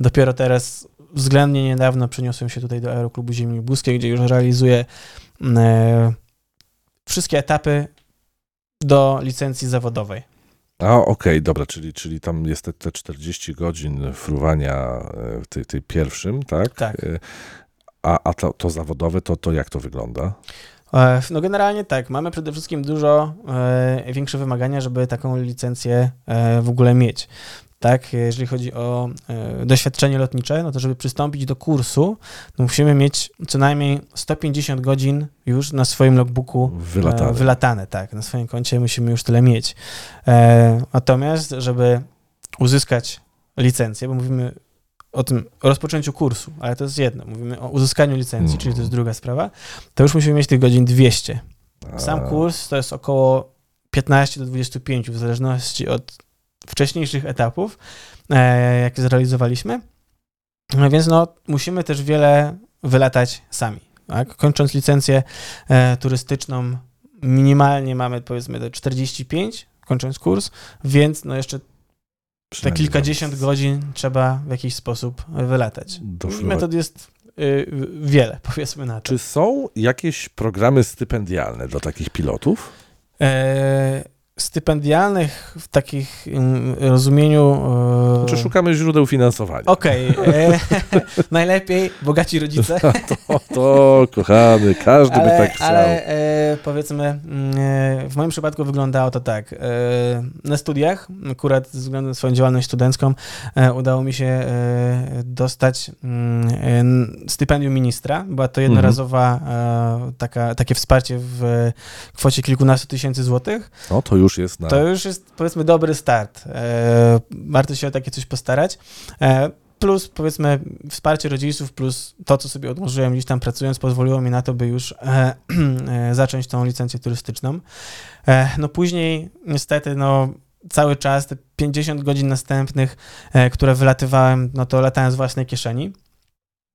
Dopiero teraz, względnie niedawno, przeniosłem się tutaj do Aeroklubu Ziemi Lubuskiej, gdzie już realizuję e, wszystkie etapy do licencji zawodowej. A okej, dobra, czyli, czyli tam jest te, te 40 godzin fruwania e, w tej, tej pierwszym, tak? Tak. A, a to, to zawodowe, to, to jak to wygląda? E, No generalnie tak, mamy przede wszystkim dużo e, większe wymagania, żeby taką licencję e, w ogóle mieć. Tak, jeżeli chodzi o doświadczenie lotnicze, no to żeby przystąpić do kursu, to musimy mieć co najmniej 150 godzin już na swoim logbooku Wylatane. E, wylatane, tak. Na swoim koncie musimy już tyle mieć. E, natomiast, żeby uzyskać licencję, bo mówimy o tym rozpoczęciu kursu, ale to jest jedno. Mówimy o uzyskaniu licencji, Mhm. czyli to jest druga sprawa, to już musimy mieć tych godzin 200. Sam A, kurs to jest około 15 do 25, w zależności od wcześniejszych etapów, e, jakie zrealizowaliśmy. No więc no, musimy też wiele wylatać sami. Tak? Kończąc licencję e, turystyczną, minimalnie mamy powiedzmy do 45, kończąc kurs, więc no jeszcze te kilkadziesiąt tam godzin trzeba w jakiś sposób wylatać. Metod jest y, wiele, powiedzmy na to. Czy są jakieś programy stypendialne dla takich pilotów? E, stypendialnych w takich mm, rozumieniu... e, Czy szukamy źródeł finansowania? Okej, e, najlepiej bogaci rodzice. To, to, kochany, każdy by ale, tak chciał. ale e, powiedzmy, mm, e, w moim przypadku wyglądało to tak. E, na studiach, akurat ze względu na swoją działalność studencką, e, udało mi się dostać mm, stypendium ministra. Była to jednorazowa e, taka, takie wsparcie w kwocie kilkunastu tysięcy złotych. No to już jest na... To już jest powiedzmy dobry start. E, warto się o takie coś postarać. E, plus powiedzmy wsparcie rodziców, plus to, co sobie odłożyłem gdzieś tam pracując, pozwoliło mi na to, by już e, zacząć tą licencję turystyczną. No później niestety, no cały czas, te 50 godzin następnych, które wylatywałem, no to latałem z własnej kieszeni.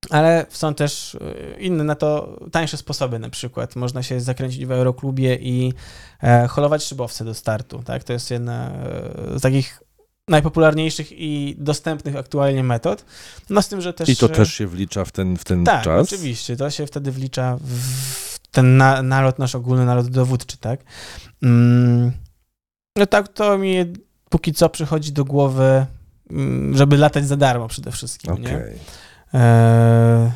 Ale są też e, inne na to tańsze sposoby, na przykład można się zakręcić w aeroklubie i e, holować szybowce do startu. Tak? To jest jedna e, z takich najpopularniejszych i dostępnych aktualnie metod. No z tym, że też... I to e, też się wlicza w ten, w ten tak, czas? oczywiście. To się wtedy wlicza w ten na, nalot, nasz ogólny nalot dowódczy, tak? Mm, no tak, to mi póki co przychodzi do głowy, mm, żeby latać za darmo przede wszystkim, Okej. nie? Eee,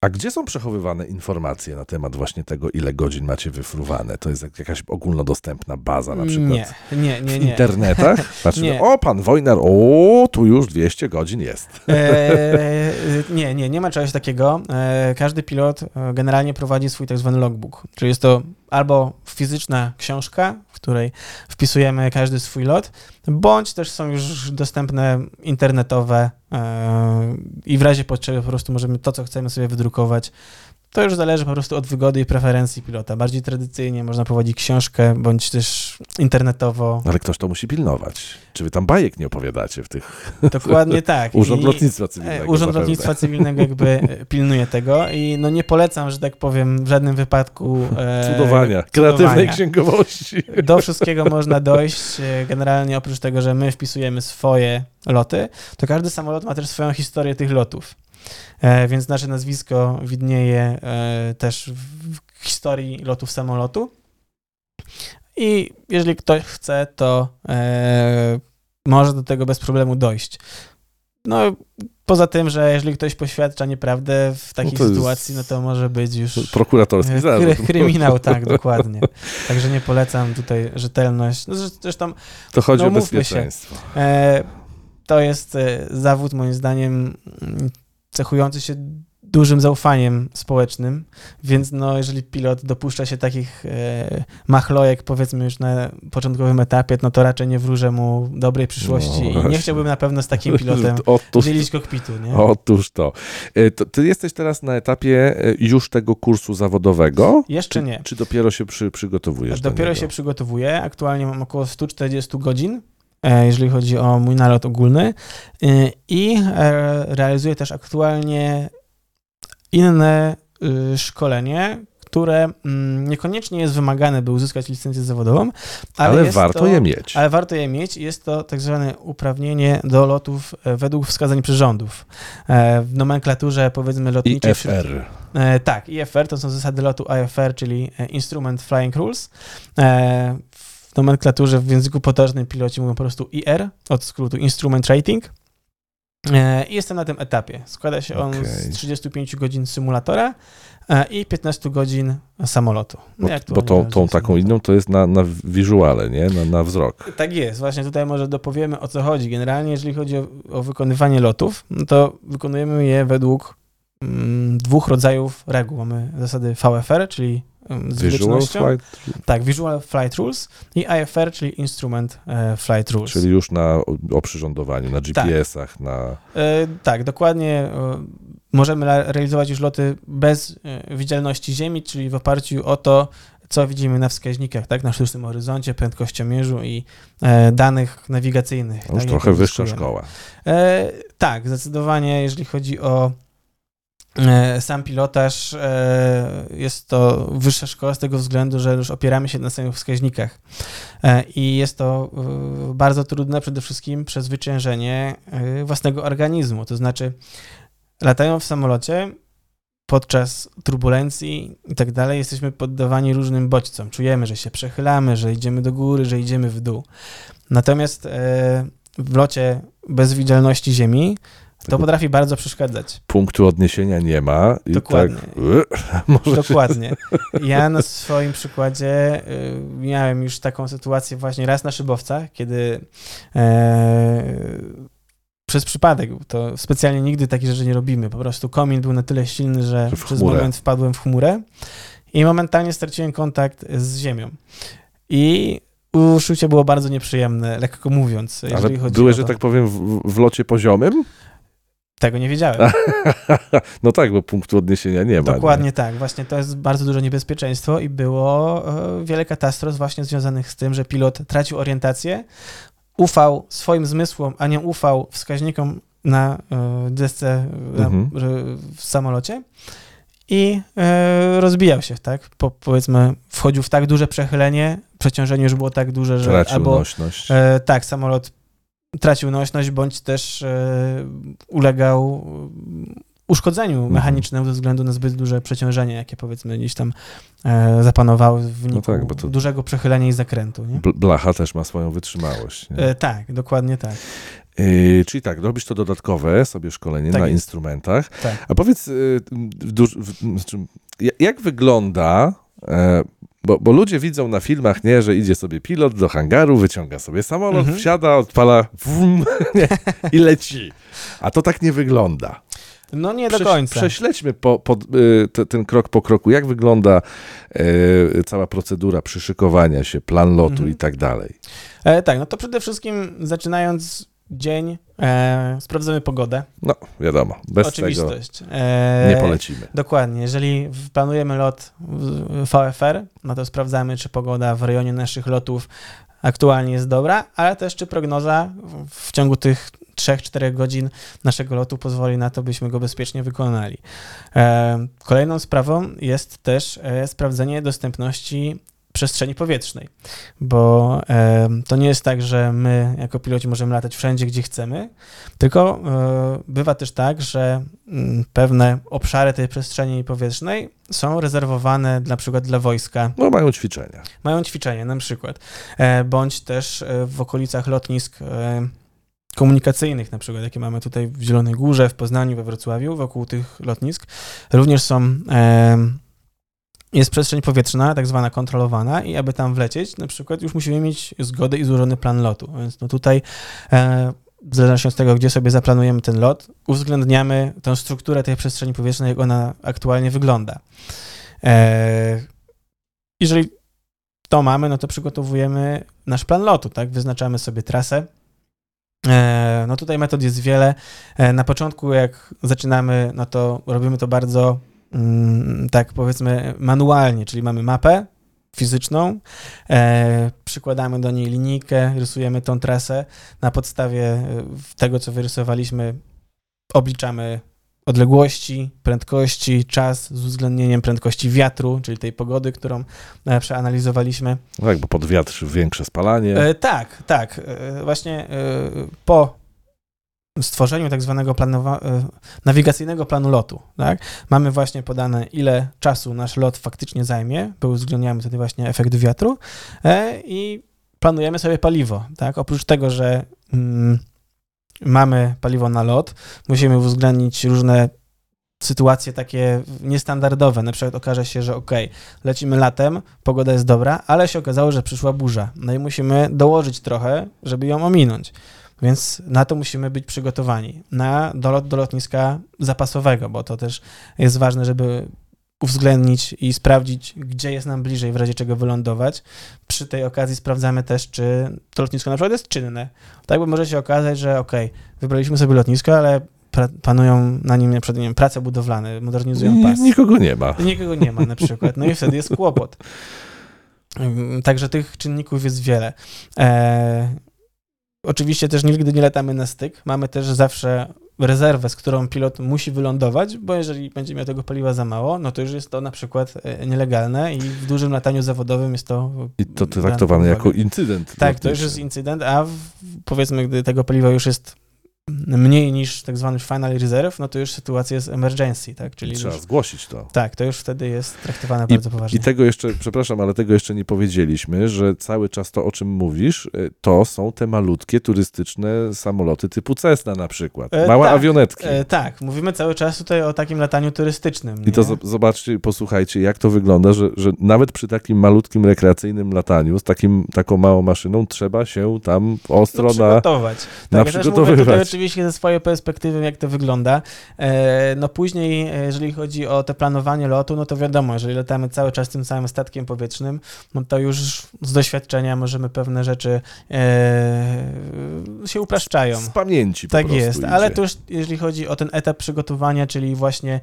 A gdzie są przechowywane informacje na temat właśnie tego, ile godzin macie wyfruwane? To jest jak- jakaś ogólnodostępna baza na przykład? nie, nie, nie, W nie. internetach? Znaczy, Nie. o, pan Wojnar, o, tu już 200 godzin jest. Eee, nie, nie, nie ma czegoś takiego. Eee, każdy pilot e, generalnie prowadzi swój tak zwany logbook, czyli jest to albo fizyczna książka, w której wpisujemy każdy swój lot, bądź też są już dostępne internetowe e, i w razie potrzeby po prostu możemy to, co chcemy sobie wydrukować. To już zależy po prostu od wygody i preferencji pilota. Bardziej tradycyjnie można prowadzić książkę, bądź też internetowo. Ale ktoś to musi pilnować. Czy wy tam bajek nie opowiadacie w tych... Dokładnie tak. Urząd I- Lotnictwa Cywilnego E, Urząd zapewne. Lotnictwa Cywilnego jakby e, pilnuje tego i no nie polecam, że tak powiem, w żadnym wypadku e, Cudowania, kreatywnej cudowania. księgowości. Do wszystkiego można dojść. E, Generalnie oprócz tego, że my wpisujemy swoje loty, to każdy samolot ma też swoją historię tych lotów. E, Więc nasze nazwisko widnieje e, też w historii lotów samolotu. I jeżeli ktoś chce, to e, może do tego bez problemu dojść. No, poza tym, że jeżeli ktoś poświadcza nieprawdę w takiej No to jest sytuacji, no to może być już Prokuratorski kry, kryminał, tak, dokładnie. Także nie polecam tutaj rzetelność. No, zresz- zresztą To chodzi No, o się. bezpieczeństwo. E, to jest zawód, moim zdaniem, cechujący się dużym zaufaniem społecznym, więc no, jeżeli pilot dopuszcza się takich e, machlojek, powiedzmy już na początkowym etapie, no to raczej nie wróżę mu dobrej przyszłości No i nie chciałbym na pewno z takim pilotem Otóż, dzielić kokpitu, nie? otóż to. E, to. Ty jesteś teraz na etapie e, już tego kursu zawodowego? Jeszcze czy, nie. Czy dopiero się przy, przygotowujesz do Dopiero niego? się przygotowuję. Aktualnie mam około 140 godzin, jeżeli chodzi o mój nalot ogólny. E, I e, realizuję też aktualnie inne y, szkolenie, które mm, niekoniecznie jest wymagane, by uzyskać licencję zawodową, ale, Ale warto to, je mieć. Ale warto je mieć. Jest to tak zwane uprawnienie do lotów e, według wskazań przyrządów. E, W nomenklaturze powiedzmy lotniczej... IFR. E, tak, IFR to są zasady lotu IFR, czyli e, Instrument Flying Rules. Nomenklaturze w języku potocznym piloci mówią po prostu IR, od skrótu Instrument Rating. E, I jestem na tym etapie. Składa się on Okej. z 35 godzin symulatora e, i 15 godzin samolotu. Bo, bo tą, tą taką inną to jest na, na wizuale, nie? Na, na wzrok. Tak jest, właśnie tutaj może dopowiemy o co chodzi. Generalnie, jeżeli chodzi o, o wykonywanie lotów, no to wykonujemy je według mm, dwóch rodzajów reguł. Mamy zasady VFR, czyli z Visual flight, Tak, Visual Flight Rules i IFR, czyli Instrument e, Flight Rules. czyli już na oprzyrządowaniu, na GPS-ach, na... E, tak, dokładnie. e, możemy realizować już loty bez widzialności Ziemi, czyli w oparciu o to, co widzimy na wskaźnikach, tak, na sztucznym horyzoncie, prędkościomierzu i e, danych nawigacyjnych. No już tak, trochę wyższa szkoła. E, tak, zdecydowanie, jeżeli chodzi o sam pilotaż, e, jest to wyższa szkoła z tego względu, że już opieramy się na samych wskaźnikach. E, I jest to e, bardzo trudne przede wszystkim przezwyciężenie e, własnego organizmu. To znaczy, latając w samolocie, podczas turbulencji i tak dalej jesteśmy poddawani różnym bodźcom. Czujemy, że się przechylamy, że idziemy do góry, że idziemy w dół. Natomiast e, w locie bez widzialności Ziemi to potrafi bardzo przeszkadzać. Punktu odniesienia nie ma. I Dokładnie. Tak, może Dokładnie. Ja na swoim przykładzie y, miałem już taką sytuację właśnie raz na szybowcach, kiedy e, przez przypadek, to specjalnie nigdy takich rzeczy nie robimy, po prostu komin był na tyle silny, że przez moment wpadłem w chmurę i momentalnie straciłem kontakt z ziemią. I uczucie było bardzo nieprzyjemne, lekko mówiąc, Ale o że tak powiem, w, w locie poziomym? Tego nie wiedziałem. no tak, bo punktu odniesienia nie ma. Dokładnie tak. Właśnie to jest bardzo duże niebezpieczeństwo i było e, wiele katastrof właśnie związanych z tym, że pilot tracił orientację, ufał swoim zmysłom, a nie ufał wskaźnikom na e, desce Mhm. w samolocie i e, rozbijał się, tak? Po, powiedzmy, wchodził w tak duże przechylenie, przeciążenie już było tak duże, Nie? że Tracił albo nośność. Tak, samolot tracił nośność, bądź też e, ulegał e, uszkodzeniu Mhm. mechanicznemu ze względu na zbyt duże przeciążenie, jakie powiedzmy gdzieś tam e, zapanowało w wyniku tak, bo to- dużego przechylenia i zakrętu. Nie? Bl- Blacha też ma swoją wytrzymałość. E, tak, dokładnie tak. Czyli tak, robisz to dodatkowe sobie szkolenie Tak na jest. instrumentach. tak. A powiedz, w duż, w, znaczy, ja- jak wygląda, bo, bo ludzie widzą na filmach, nie, że idzie sobie pilot do hangaru, wyciąga sobie samolot, Mhm. wsiada, odpala wum, nie, i leci. A to tak nie wygląda. No nie do Prześ- końca. Prześledźmy po, po, y, te, ten krok po kroku, jak wygląda y, cała procedura przyszykowania się, plan lotu Mhm. i tak dalej. E, tak, no to przede wszystkim zaczynając dzień, e, sprawdzamy pogodę. No, wiadomo, bez Oczywistość. tego E, nie polecimy. Dokładnie. Jeżeli planujemy lot VFR, no to sprawdzamy, czy pogoda w rejonie naszych lotów aktualnie jest dobra, ale też czy prognoza w- w ciągu tych 3-4 godzin naszego lotu pozwoli na to, byśmy go bezpiecznie wykonali. E, Kolejną sprawą jest też e, sprawdzenie dostępności przestrzeni powietrznej, bo e, to nie jest tak, że my jako piloci możemy latać wszędzie, gdzie chcemy, tylko e, bywa też tak, że mm, pewne obszary tej przestrzeni powietrznej są rezerwowane na przykład dla wojska, No, mają ćwiczenia. mają ćwiczenia na przykład, e, bądź też e, w okolicach lotnisk e, komunikacyjnych, na przykład jakie mamy tutaj w Zielonej Górze, w Poznaniu, we Wrocławiu, wokół tych lotnisk, również są jest przestrzeń powietrzna, tak zwana kontrolowana i aby tam wlecieć, na przykład już musimy mieć zgodę i złożony plan lotu, więc no tutaj e, w zależności od tego, gdzie sobie zaplanujemy ten lot, uwzględniamy tę strukturę tej przestrzeni powietrznej, jak ona aktualnie wygląda. E, jeżeli to mamy, no to przygotowujemy nasz plan lotu, tak? Wyznaczamy sobie trasę. E, no tutaj metod jest wiele. E, na początku, jak zaczynamy, no to robimy to bardzo, tak powiedzmy, manualnie, czyli mamy mapę fizyczną, e, przykładamy do niej linijkę, rysujemy tą trasę. Na podstawie e, tego, co wyrysowaliśmy, obliczamy odległości, prędkości, czas z uwzględnieniem prędkości wiatru, czyli tej pogody, którą e, przeanalizowaliśmy. No tak, bo pod wiatr większe spalanie. E, tak, tak. E, właśnie e, po stworzeniu tak zwanego planowa- e, nawigacyjnego planu lotu, tak, mamy właśnie podane, ile czasu nasz lot faktycznie zajmie, bo uwzględniamy wtedy właśnie efekt wiatru e, i planujemy sobie paliwo, tak. Oprócz tego, że mm, mamy paliwo na lot, musimy uwzględnić różne sytuacje takie niestandardowe. Na przykład okaże się, że ok, lecimy latem, pogoda jest dobra, ale się okazało, że przyszła burza. No i musimy dołożyć trochę, żeby ją ominąć. Więc na to musimy być przygotowani. Na dolot do lotniska zapasowego, bo to też jest ważne, żeby uwzględnić i sprawdzić, gdzie jest nam bliżej, w razie czego wylądować. Przy tej okazji sprawdzamy też, czy to lotnisko na przykład jest czynne. Tak, bo może się okazać, że ok, wybraliśmy sobie lotnisko, ale panują na nim na przykład, nie wiem, prace budowlane, modernizują Ni- pas. Nikogo nie ma. Nikogo nie ma na przykład. No i wtedy jest kłopot. Także tych czynników jest wiele. E, oczywiście też nigdy nie latamy na styk. Mamy też zawsze rezerwę, z którą pilot musi wylądować, bo jeżeli będzie miał tego paliwa za mało, no to już jest to na przykład e, nielegalne i w dużym lataniu zawodowym jest to... I to traktowane jako incydent. Tak, to już lotniczy. jest incydent, a w, powiedzmy, gdy tego paliwa już jest mniej niż tak zwany final reserve, no to już sytuacja jest emergency, tak? Czyli trzeba już, zgłosić to. Tak, to już wtedy jest traktowane bardzo poważnie. I tego jeszcze, przepraszam, ale tego jeszcze nie powiedzieliśmy, że cały czas to, o czym mówisz, y, to są te malutkie turystyczne samoloty typu Cessna na przykład. E, Małe tak, awionetki. E, tak, mówimy cały czas tutaj o takim lataniu turystycznym. I to zobaczcie, posłuchajcie, jak to wygląda, że, że nawet przy takim malutkim rekreacyjnym lataniu, z takim, taką małą maszyną, trzeba się tam ostro no, na, przygotować. Tak, na ja przygotowywać. Oczywiście ze swojej perspektywy, jak to wygląda. E, no później, e, jeżeli chodzi o to planowanie lotu, no to wiadomo, jeżeli latamy cały czas tym samym statkiem powietrznym, no to już z doświadczenia możemy pewne rzeczy e, się upraszczają. z pamięci Tak jest, idzie. ale to już jeżeli chodzi o ten etap przygotowania, czyli właśnie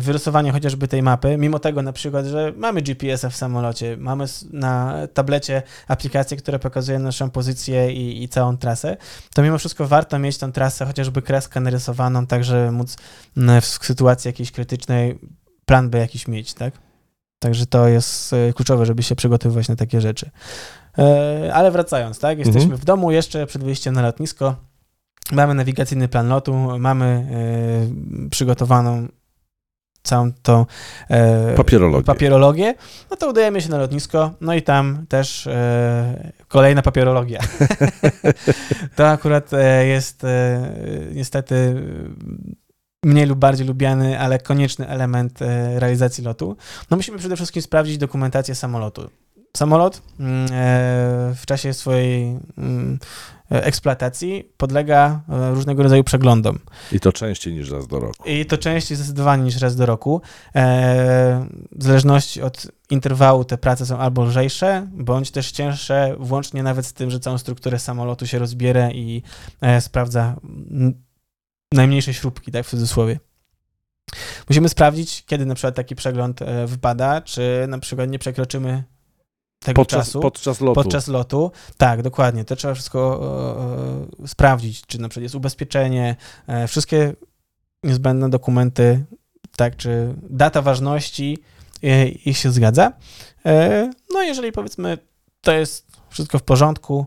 wyrysowanie chociażby tej mapy, mimo tego na przykład, że mamy GPS-a w samolocie, mamy na tablecie aplikację, która pokazuje naszą pozycję i, i całą trasę, to mimo wszystko warto mieć tą trasę, chociażby kreskę narysowaną, tak żeby móc m, w sytuacji jakiejś krytycznej plan B jakiś mieć, tak? Także to jest e, kluczowe, żeby się przygotowywać na takie rzeczy. E, Ale wracając, tak? Jesteśmy Mhm. w domu jeszcze przed wyjściem na lotnisko. Mamy nawigacyjny plan lotu, mamy e, przygotowaną całą tą e, Papierologię. papierologię, no to udajemy się na lotnisko, no i tam też e, kolejna papierologia. to akurat e, jest e, niestety mniej lub bardziej lubiany, ale konieczny element e, realizacji lotu. No musimy przede wszystkim sprawdzić dokumentację samolotu. Samolot mm, w czasie swojej mm, eksploatacji podlega e, różnego rodzaju przeglądom. I to częściej niż raz do roku. I to częściej zdecydowanie niż raz do roku. E, w zależności od interwału te prace są albo lżejsze, bądź też cięższe, włącznie nawet z tym, że całą strukturę samolotu się rozbiera i e, sprawdza najmniejsze śrubki, tak w cudzysłowie. Musimy sprawdzić, kiedy na przykład taki przegląd e, wypada, czy na przykład nie przekroczymy tego Podczas, czasu podczas lotu. podczas lotu. Tak, dokładnie. To trzeba wszystko e, e, sprawdzić, czy na przykład jest ubezpieczenie, e, wszystkie niezbędne dokumenty, tak, czy data ważności, e, ich się zgadza. E, no jeżeli powiedzmy, to jest wszystko w porządku,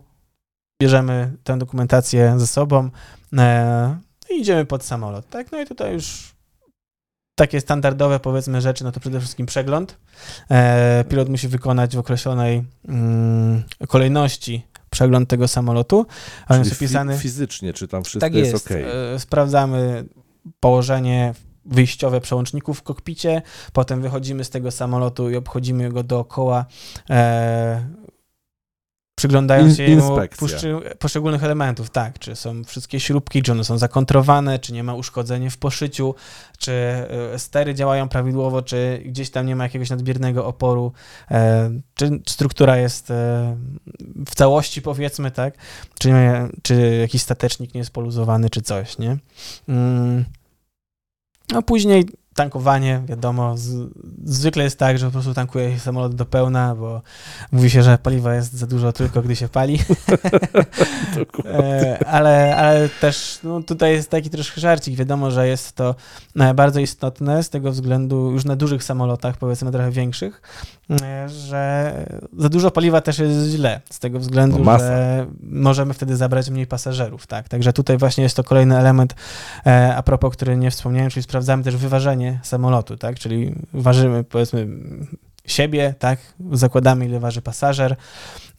bierzemy tę dokumentację ze sobą i idziemy pod samolot, tak? No i tutaj już takie standardowe, powiedzmy, rzeczy, no to przede wszystkim przegląd. E, pilot musi wykonać w określonej mm, kolejności przegląd tego samolotu, on jest opisany... fi- fizycznie, czy tam wszystko tak jest, jest. okej. E, sprawdzamy położenie wyjściowe przełączników w kokpicie, potem wychodzimy z tego samolotu i obchodzimy go dookoła, e, przyglądając się poszczególnych elementów, tak, czy są wszystkie śrubki, czy one są zakontrowane, czy nie ma uszkodzeń w poszyciu, czy e, stery działają prawidłowo, czy gdzieś tam nie ma jakiegoś nadmiernego oporu, e, czy struktura jest e, w całości, powiedzmy, tak, czy, nie, czy jakiś statecznik nie jest poluzowany, czy coś, nie? Mm. No później tankowanie, wiadomo, z, zwykle jest tak, że po prostu tankuje się samolot do pełna, bo mówi się, że paliwa jest za dużo tylko, gdy się pali. E, ale, ale też no, tutaj jest taki troszkę żarcik. Wiadomo, że jest to e, bardzo istotne z tego względu już na dużych samolotach, powiedzmy trochę większych, że za dużo paliwa też jest źle, z tego względu, No że możemy wtedy zabrać mniej pasażerów. Tak? Także tutaj właśnie jest to kolejny element, e, a propos, który nie wspomniałem, czyli sprawdzamy też wyważenie samolotu, tak? czyli ważymy powiedzmy siebie, tak? zakładamy ile waży pasażer,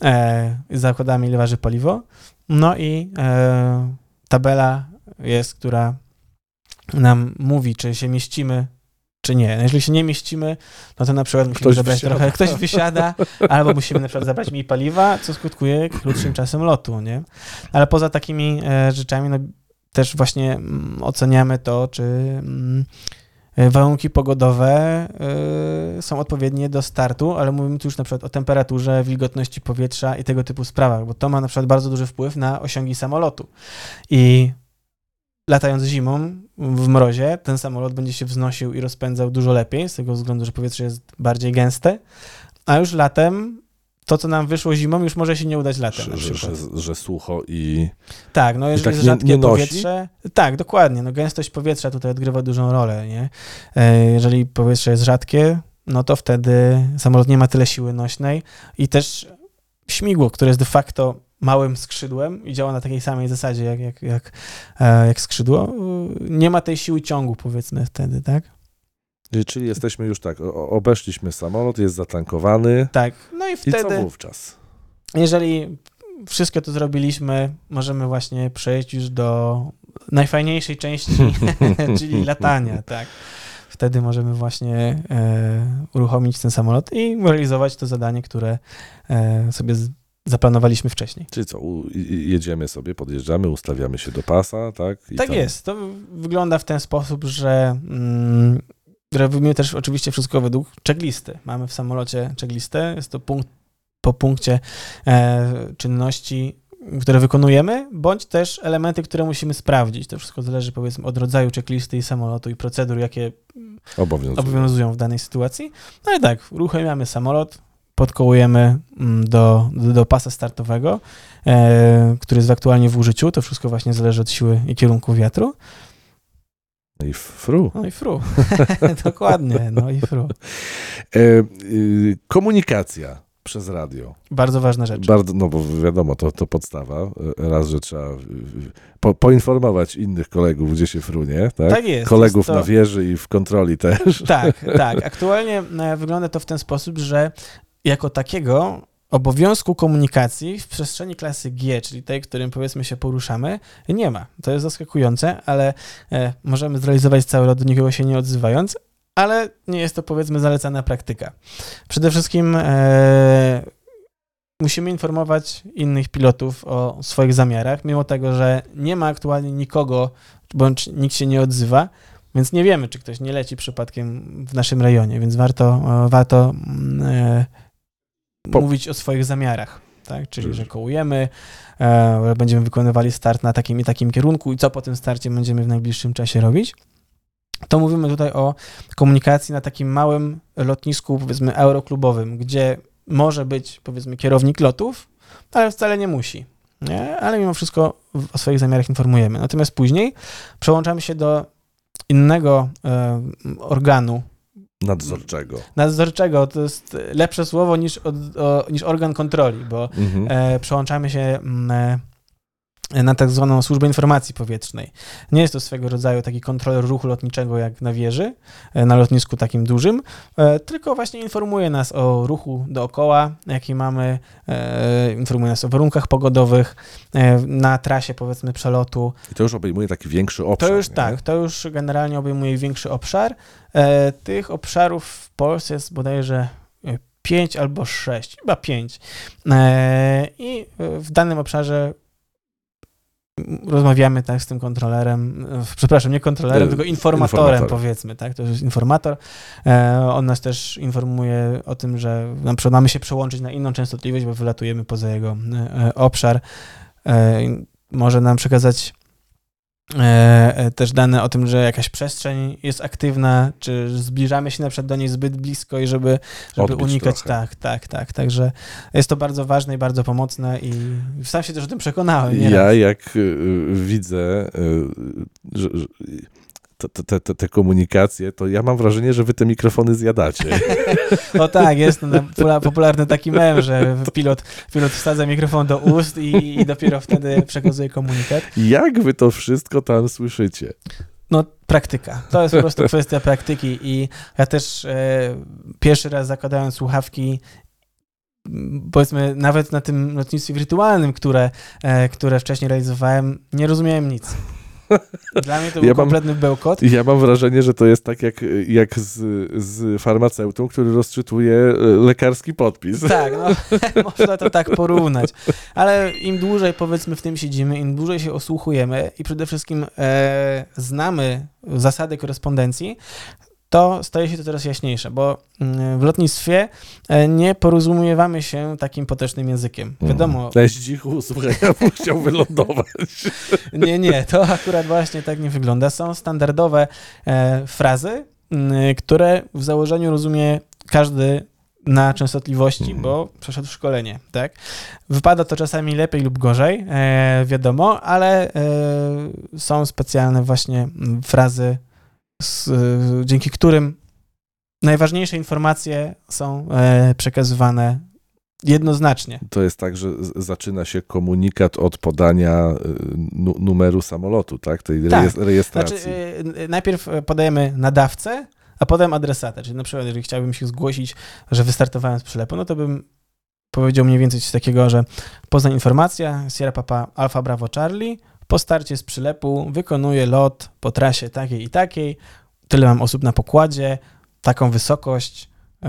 e, zakładamy ile waży paliwo, no i e, tabela jest, która nam mówi, czy się mieścimy, czy nie. No jeżeli się nie mieścimy, no to na przykład musimy Ktoś zabrać wysiada. trochę, ktoś wysiada, albo musimy na przykład zabrać mniej paliwa, co skutkuje krótszym czasem lotu, nie? Ale poza takimi e, rzeczami, no też właśnie mm, oceniamy to, czy mm, e, warunki pogodowe y, są odpowiednie do startu, ale mówimy tu już na przykład o temperaturze, wilgotności powietrza i tego typu sprawach, bo to ma na przykład bardzo duży wpływ na osiągi samolotu. I latając zimą w mrozie, ten samolot będzie się wznosił i rozpędzał dużo lepiej, z tego względu, że powietrze jest bardziej gęste, a już latem to, co nam wyszło zimą, już może się nie udać latem. Że, że, że, sucho i Tak, no jeżeli tak jest rzadkie nie powietrze. Tak, dokładnie. No, gęstość powietrza tutaj odgrywa dużą rolę, nie? E, Jeżeli powietrze jest rzadkie, no to wtedy samolot nie ma tyle siły nośnej i też śmigło, które jest de facto małym skrzydłem i działa na takiej samej zasadzie jak, jak, jak, e, jak skrzydło, nie ma tej siły ciągu, powiedzmy wtedy, tak? Czyli jesteśmy już tak, obeszliśmy samolot, jest zatankowany. Tak, no i wtedy... I co wówczas? Jeżeli wszystko to zrobiliśmy, możemy właśnie przejść już do najfajniejszej części, czyli latania, tak. Wtedy możemy właśnie e, uruchomić ten samolot i realizować to zadanie, które e, sobie zaplanowaliśmy wcześniej. Czyli co, jedziemy sobie, podjeżdżamy, ustawiamy się do pasa, tak? I tak tam... jest. To wygląda w ten sposób, że mm, robimy też oczywiście wszystko według checklisty. Mamy w samolocie checklistę, jest to punkt po punkcie e, czynności, które wykonujemy, bądź też elementy, które musimy sprawdzić. To wszystko zależy powiedzmy od rodzaju checklisty i samolotu i procedur, jakie obowiązują, obowiązują w danej sytuacji. No i tak, uruchamiamy samolot, podkołujemy mm, do, do, do pasa startowego, e, który jest aktualnie w użyciu. To wszystko właśnie zależy od siły i kierunku wiatru. No i fru. No i fru. Dokładnie, no i fru. E, y, komunikacja przez radio. Bardzo ważna rzecz. Bardzo, no bo wiadomo, to, to podstawa. Raz, że trzeba po, poinformować innych kolegów, gdzie się frunie. Tak, tak jest. Kolegów to... na wieży i w kontroli też. Tak, tak. Aktualnie e, wygląda to w ten sposób, że jako takiego obowiązku komunikacji w przestrzeni klasy G, czyli tej, którym powiedzmy się poruszamy, nie ma. To jest zaskakujące, ale e, możemy zrealizować cały lot do nikogo się nie odzywając, ale nie jest to powiedzmy zalecana praktyka. Przede wszystkim e, musimy informować innych pilotów o swoich zamiarach, mimo tego, że nie ma aktualnie nikogo, bądź nikt się nie odzywa, więc nie wiemy, czy ktoś nie leci przypadkiem w naszym rejonie, więc warto, e, warto mm, e, po... mówić o swoich zamiarach. Tak? Czyli, że kołujemy, e, będziemy wykonywali start na takim i takim kierunku i co po tym starcie będziemy w najbliższym czasie robić to mówimy tutaj o komunikacji na takim małym lotnisku, powiedzmy, euroklubowym, gdzie może być, powiedzmy, kierownik lotów, ale wcale nie musi. Nie? Ale mimo wszystko o swoich zamiarach informujemy. Natomiast później przełączamy się do innego e, organu. Nadzorczego. Nadzorczego to jest lepsze słowo niż, od, o, niż organ kontroli, bo mhm. e, przełączamy się. Mm, e, na tak zwaną służbę informacji powietrznej. Nie jest to swego rodzaju taki kontroler ruchu lotniczego jak na wieży, e, na lotnisku takim dużym, e, tylko właśnie informuje nas o ruchu dookoła, jaki mamy, e, informuje nas o warunkach pogodowych na trasie powiedzmy przelotu. I to już obejmuje taki większy obszar. To już nie? tak, to już generalnie obejmuje większy obszar. Tych obszarów w Polsce jest bodajże pięć albo sześć, chyba pięć. I w danym obszarze rozmawiamy tak z tym kontrolerem, przepraszam, nie kontrolerem, e, tylko informatorem, informator. powiedzmy, tak, to jest informator. E, on nas też informuje o tym, że na przykład mamy się przełączyć na inną częstotliwość, bo wylatujemy poza jego e, obszar. Może nam przekazać E, e, też dane o tym, że jakaś przestrzeń jest aktywna, czy zbliżamy się na przykład do niej zbyt blisko i żeby, żeby unikać. Trochę. Tak, tak, tak. Także jest to bardzo ważne i bardzo pomocne i sam się też o tym przekonałem. Ja jak y, y, widzę, y, że, że te, te, te, komunikacje, to ja mam wrażenie, że wy te mikrofony zjadacie. o tak, jest popularny taki mem, że pilot, pilot wsadza mikrofon do ust i, i dopiero wtedy przekazuje komunikat. Jak wy to wszystko tam słyszycie? No, praktyka. To jest po prostu kwestia praktyki i ja też e, pierwszy raz zakładając słuchawki powiedzmy, nawet na tym lotnictwie wirtualnym, które, e, które wcześniej realizowałem, nie rozumiałem nic. Dla mnie to był ja kompletny mam, bełkot. Ja mam wrażenie, że to jest tak jak, jak z, z farmaceutą, który rozczytuje e, lekarski podpis. Tak, no, można to tak porównać. Ale im dłużej powiedzmy w tym siedzimy, im dłużej się osłuchujemy i przede wszystkim e, znamy zasady korespondencji, to staje się to coraz jaśniejsze, bo mm, w lotnictwie e, nie porozumiewamy się takim potecznym językiem. Mhm. Wiadomo. Cześć dzichu, słuchaj, ja bym chciał wylądować. Nie, nie, to akurat właśnie tak nie wygląda. Są standardowe e, frazy, które w założeniu rozumie każdy na częstotliwości, mhm. bo przeszedł szkolenie, tak? Wypada to czasami lepiej lub gorzej, e, wiadomo, ale e, są specjalne właśnie frazy z, dzięki którym najważniejsze informacje są e, przekazywane jednoznacznie. To jest tak, że zaczyna się komunikat od podania nu numeru samolotu, tak? Tej Tak. rejes- rejestracji. Znaczy, najpierw podajemy nadawcę, a potem adresatę. Czyli na przykład, jeżeli chciałbym się zgłosić, że wystartowałem z przylepu, no to bym powiedział mniej więcej coś takiego, że Poznań informacja, Sierra Papa Alfa Bravo Charlie, po starcie z przylepu wykonuję lot po trasie takiej i takiej, tyle mam osób na pokładzie, taką wysokość. y,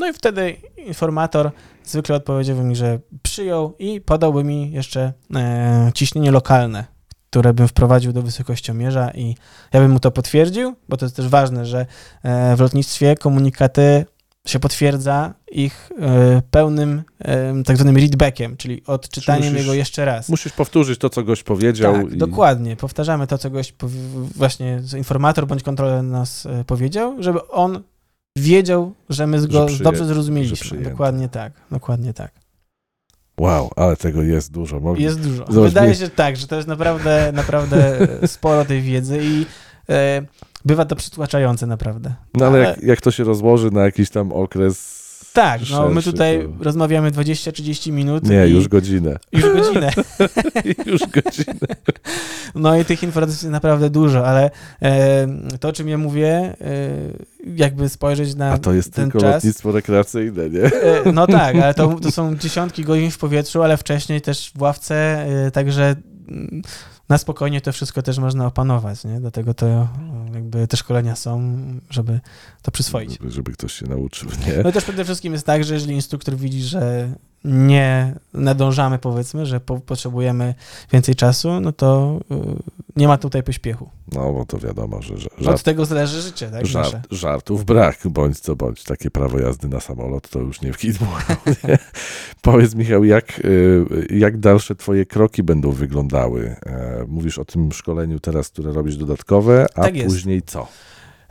No i wtedy informator zwykle odpowiedziałby mi, że przyjął i podałby mi jeszcze e, ciśnienie lokalne, które bym wprowadził do wysokościomierza i ja bym mu to potwierdził, bo to jest też ważne, że e, w lotnictwie komunikaty się potwierdza ich e, pełnym e, tak zwanym readbackiem, czyli odczytaniem musisz- jego jeszcze raz. Musisz powtórzyć to, co gość powiedział. Tak, i... dokładnie. Powtarzamy to, co goś powi- właśnie informator bądź kontroler nas e, powiedział, żeby on wiedział, że my Że go przyję- dobrze że zrozumieliśmy. Dokładnie tak, dokładnie tak. Wow, ale tego jest dużo. Mogli... Jest dużo. Zobacz, Wydaje mnie- się tak, że to jest naprawdę, naprawdę sporo tej wiedzy i e, bywa to przytłaczające naprawdę. No ale ale- jak, jak to się rozłoży na jakiś tam okres. Tak, no my tutaj to- rozmawiamy 20-30 minut. Nie, i już godzinę. już godzinę. już godzinę. No i tych informacji jest naprawdę dużo, ale e, to, o czym ja mówię, e, jakby spojrzeć na A to jest ten tylko czas. lotnictwo rekreacyjne, nie? E, No tak, ale to, to są dziesiątki godzin w powietrzu, ale wcześniej też w ławce, e, także mm, na spokojnie to wszystko też można opanować, nie? Dlatego to jakby te szkolenia są, żeby to przyswoić. Żeby, żeby ktoś się nauczył, nie? No i też przede wszystkim jest tak, że jeżeli instruktor widzi, że nie nadążamy, powiedzmy, że po, potrzebujemy więcej czasu, no to y, nie ma tutaj pośpiechu. No, bo to wiadomo, że, że Od żart, tego zależy życie, tak? żart, żartów brak, bądź co bądź. Takie prawo jazdy na samolot to już nie w nie? Powiedz, Michał, jak, y, jak dalsze twoje kroki będą wyglądały? E, Mówisz o tym szkoleniu teraz, które robisz dodatkowe, a Tak później co?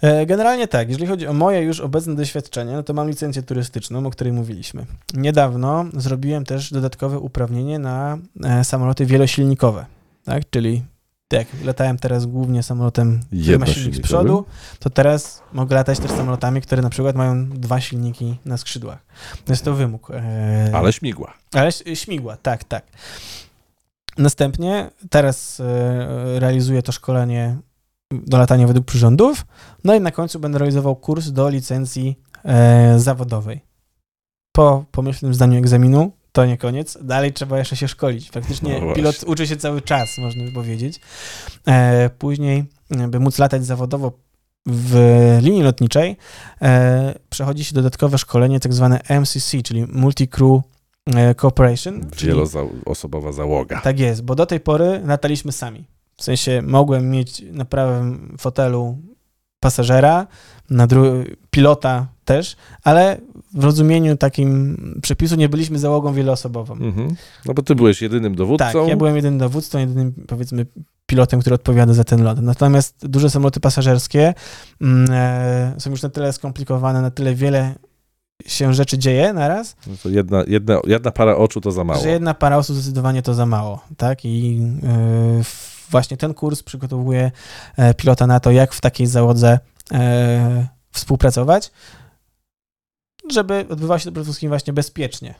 E, Generalnie tak, jeżeli chodzi o moje już obecne doświadczenie, no to mam licencję turystyczną, o której mówiliśmy. Niedawno zrobiłem też dodatkowe uprawnienie na e, samoloty wielosilnikowe, tak? Czyli jak latałem teraz głównie samolotem, który ma silnik z przodu, to teraz mogę latać też samolotami, które na przykład mają dwa silniki na skrzydłach. Jest to wymóg. E, Ale śmigła. ale śmigła, tak, tak. Następnie teraz e, realizuję to szkolenie do latania według przyrządów, no i na końcu będę realizował kurs do licencji e, zawodowej. Po pomyślnym zdaniu egzaminu to nie koniec, dalej trzeba jeszcze się szkolić. Faktycznie No pilot uczy się cały czas, można by powiedzieć. E, później, by móc latać zawodowo w linii lotniczej, e, przechodzi się dodatkowe szkolenie, tak zwane MCC, czyli Multi-Crew e, Cooperation. czyli- Wieloosobowa załoga. tak jest, bo do tej pory lataliśmy sami. W sensie mogłem mieć na prawym fotelu pasażera, na pilota też, ale w rozumieniu takim przepisu nie byliśmy załogą wieloosobową. Mhm. No bo ty byłeś jedynym dowódcą. Tak, ja byłem jedynym dowódcą, jedynym powiedzmy pilotem, który odpowiada za ten lot. Natomiast duże samoloty pasażerskie mm, e, są już na tyle skomplikowane, na tyle wiele się rzeczy dzieje naraz, No to jedna, jedna, jedna para oczu to za mało. że jedna para osób zdecydowanie to za mało, tak? I yy, właśnie ten kurs przygotowuje e, pilota na to, jak w takiej załodze e, współpracować, żeby odbywało się to przede wszystkim właśnie bezpiecznie.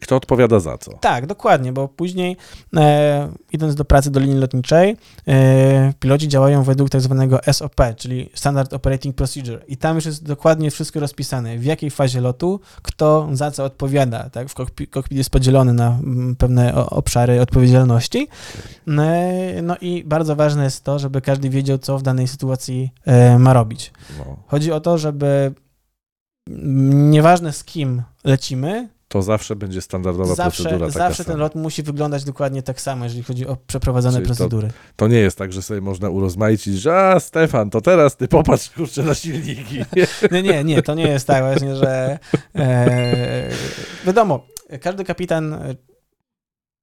Kto odpowiada za co? Tak, dokładnie, bo później e, idąc do pracy do linii lotniczej, e, piloci działają według tak zwanego SOP, czyli Standard Operating Procedure i tam już jest dokładnie wszystko rozpisane, w jakiej fazie lotu, kto za co odpowiada, tak? W kokpi- kokpit jest podzielony na mm, pewne obszary odpowiedzialności. E, no i bardzo ważne jest to, żeby każdy wiedział, co w danej sytuacji e, ma robić. No, Chodzi o to, żeby nieważne z kim lecimy, to zawsze będzie standardowa zawsze, procedura taka zawsze ten sama. lot musi wyglądać dokładnie tak samo, jeżeli chodzi o przeprowadzone Czyli to- procedury. To nie jest tak, że sobie można urozmaicić, że a Stefan, to teraz ty popatrz kurczę na silniki. Nie, nie, nie, to nie jest tak właśnie, że e, wiadomo, każdy kapitan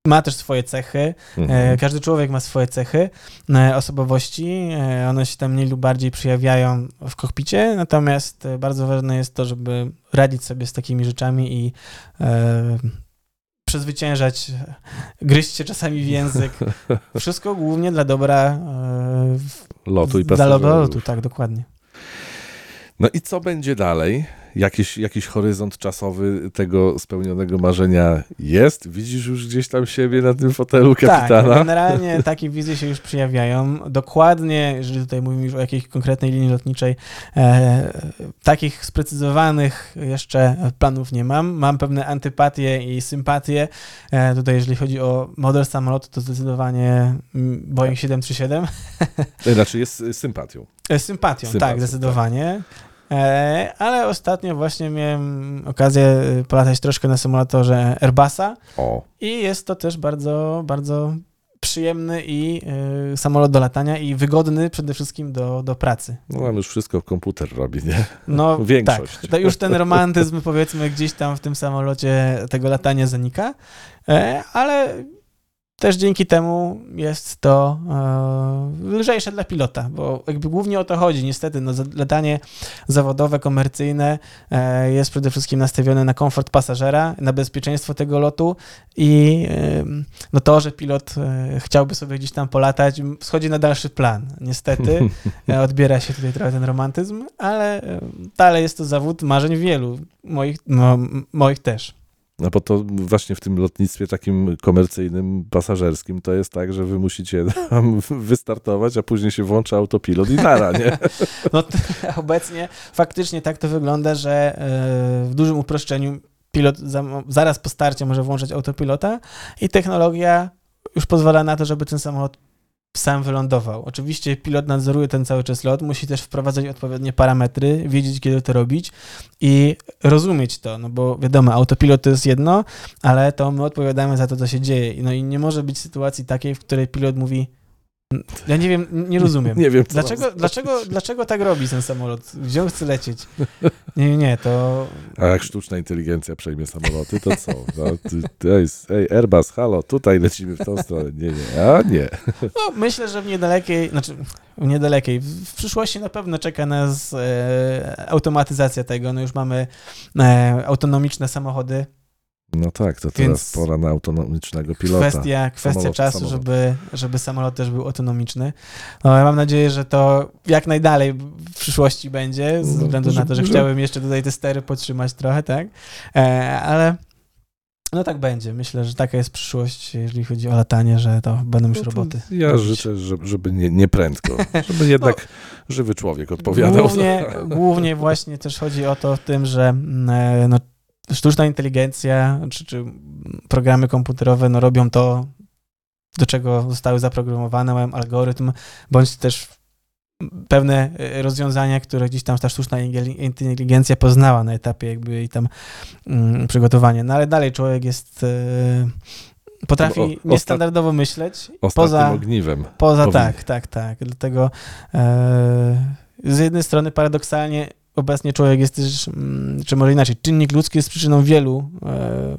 ma też swoje cechy, e, Mhm. każdy człowiek ma swoje cechy, e, osobowości, e, one się tam mniej lub bardziej przejawiają w kokpicie, natomiast bardzo ważne jest to, żeby radzić sobie z takimi rzeczami i przezwyciężać, gryźć się czasami w język. Wszystko głównie dla dobra Lotu i dla pasażerów. dobra lotu, tak, dokładnie. No i co będzie dalej? Jakiś, jakiś horyzont czasowy tego spełnionego marzenia jest? Widzisz już gdzieś tam siebie na tym fotelu kapitana? Tak, generalnie takie wizje się już przejawiają. Dokładnie, jeżeli tutaj mówimy już o jakiejś konkretnej linii lotniczej, e, takich sprecyzowanych jeszcze planów nie mam. Mam pewne antypatie i sympatie. E, tutaj jeżeli chodzi o model samolotu, to zdecydowanie mm, Boeing 737. Znaczy jest sympatią. E, Sympatią, Sympatią, tak, zdecydowanie. E, ale ostatnio właśnie miałem okazję e, polatać troszkę na symulatorze Airbusa O, i jest to też bardzo, bardzo przyjemny i e, samolot do latania i wygodny przede wszystkim do, do pracy. no mam już wszystko komputer robi, nie? No Większość. tak, to już ten romantyzm powiedzmy gdzieś tam w tym samolocie tego latania zanika, e, ale też dzięki temu jest to e, lżejsze dla pilota, bo jakby głównie o to chodzi. Niestety, no, latanie zawodowe, komercyjne e, jest przede wszystkim nastawione na komfort pasażera, na bezpieczeństwo tego lotu i e, no to, że pilot e, chciałby sobie gdzieś tam polatać, schodzi na dalszy plan. Niestety e, odbiera się tutaj trochę ten romantyzm, ale dalej jest to zawód marzeń wielu, moich, no, moich też. No bo to właśnie w tym lotnictwie takim komercyjnym, pasażerskim to jest tak, że wy musicie tam wystartować, a później się włącza autopilot i nara, nie? No obecnie faktycznie tak to wygląda, że e, w dużym uproszczeniu pilot za, zaraz po starcie może włączać autopilota i technologia już pozwala na to, żeby ten samolot sam wylądował. Oczywiście pilot nadzoruje ten cały czas lot, musi też wprowadzać odpowiednie parametry, wiedzieć kiedy to robić i rozumieć to, no bo wiadomo, autopilot to jest jedno, ale to my odpowiadamy za to, co się dzieje. No i nie może być sytuacji takiej, w której pilot mówi ja nie wiem, nie rozumiem. Nie wiem, Dlaczego, dlaczego, dlaczego tak robi ten samolot? Gdzie on chce lecieć? Nie, nie, to... A jak sztuczna inteligencja przejmie samoloty, to co? No, ty, ty, ej, Airbus, halo, tutaj lecimy w tą stronę. Nie, nie, a nie. No, myślę, że w niedalekiej, znaczy w niedalekiej, w przyszłości na pewno czeka nas e, automatyzacja tego. No już mamy e, autonomiczne samochody. No tak, to teraz Więc pora na autonomicznego pilota. Kwestia, kwestia Samolot, czasu, samolot. Żeby, żeby samolot też był autonomiczny. No, ja mam nadzieję, że to jak najdalej w przyszłości będzie, ze No, względu na to, że chciałem jeszcze tutaj te stery podtrzymać trochę, tak? E, ale no tak będzie. Myślę, że taka jest przyszłość, jeżeli chodzi o latanie, że to będą już No to roboty. Ja robić. życzę, żeby, nie, nie prędko, żeby jednak żywy człowiek odpowiadał. No. Głównie, głównie właśnie też chodzi o to w tym, że mm, e, no, sztuczna inteligencja czy, czy programy komputerowe no, robią to, do czego zostały zaprogramowane, mają algorytm, bądź też pewne e, rozwiązania, które gdzieś tam ta sztuczna inteligencja poznała na etapie jakby jej tam mm, przygotowania. No ale dalej człowiek jest... E, potrafi O- ostat- niestandardowo myśleć. Poza, ogniwem. Poza powinien. tak, tak, tak. Dlatego e, z jednej strony paradoksalnie obecnie człowiek jest też, mm, czy może inaczej, czynnik ludzki jest przyczyną wielu e,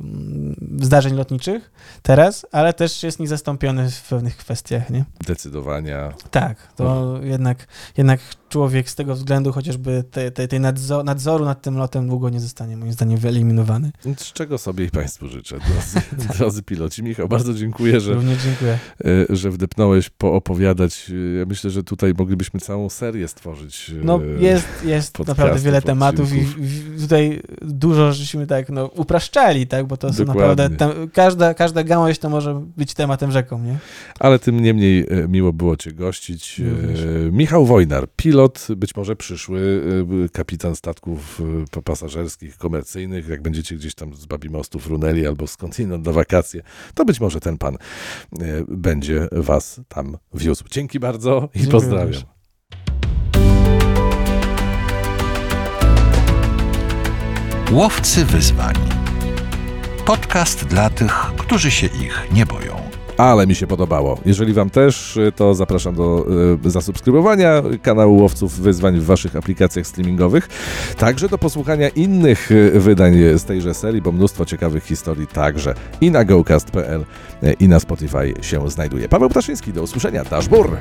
zdarzeń lotniczych teraz, ale też jest niezastąpiony w pewnych kwestiach, nie? Decydowania. Tak, to jednak, jednak człowiek z tego względu chociażby tej, tej, tej nadzo- nadzoru nad tym lotem długo nie zostanie moim zdaniem wyeliminowany. Z czego sobie i Państwu życzę, drodzy, drodzy piloci. Michał, bardzo dziękuję, że, Również dziękuję. e, że wdepnąłeś poopowiadać. Ja myślę, że tutaj moglibyśmy całą serię stworzyć. e, No jest, jest naprawdę wiele tematów i w- tutaj dużo żeśmy tak no, upraszczali, tak, bo to są Dokładnie. naprawdę, tem, każda, każda gałąź to może być tematem rzeką, nie? Ale tym niemniej e, miło było Cię gościć. Również. Michał Wojnar, pilot, być może przyszły e, kapitan statków e, pasażerskich, komercyjnych. Jak będziecie gdzieś tam z Babimostu, Fruneli albo skądinąd na wakacje, to być może ten pan będzie Was tam wiózł. Dzięki bardzo i Dziękuję pozdrawiam. również. Łowcy wyzwań. Podcast dla tych, którzy się ich nie boją. Ale mi się podobało. Jeżeli Wam też, y, to zapraszam do y, zasubskrybowania kanału Łowców Wyzwań w Waszych aplikacjach streamingowych. Także do posłuchania innych y, wydań z tejże serii, bo mnóstwo ciekawych historii także i na gocast.pl y, i na Spotify się znajduje. Paweł Ptaszyński, do usłyszenia. Dashbur!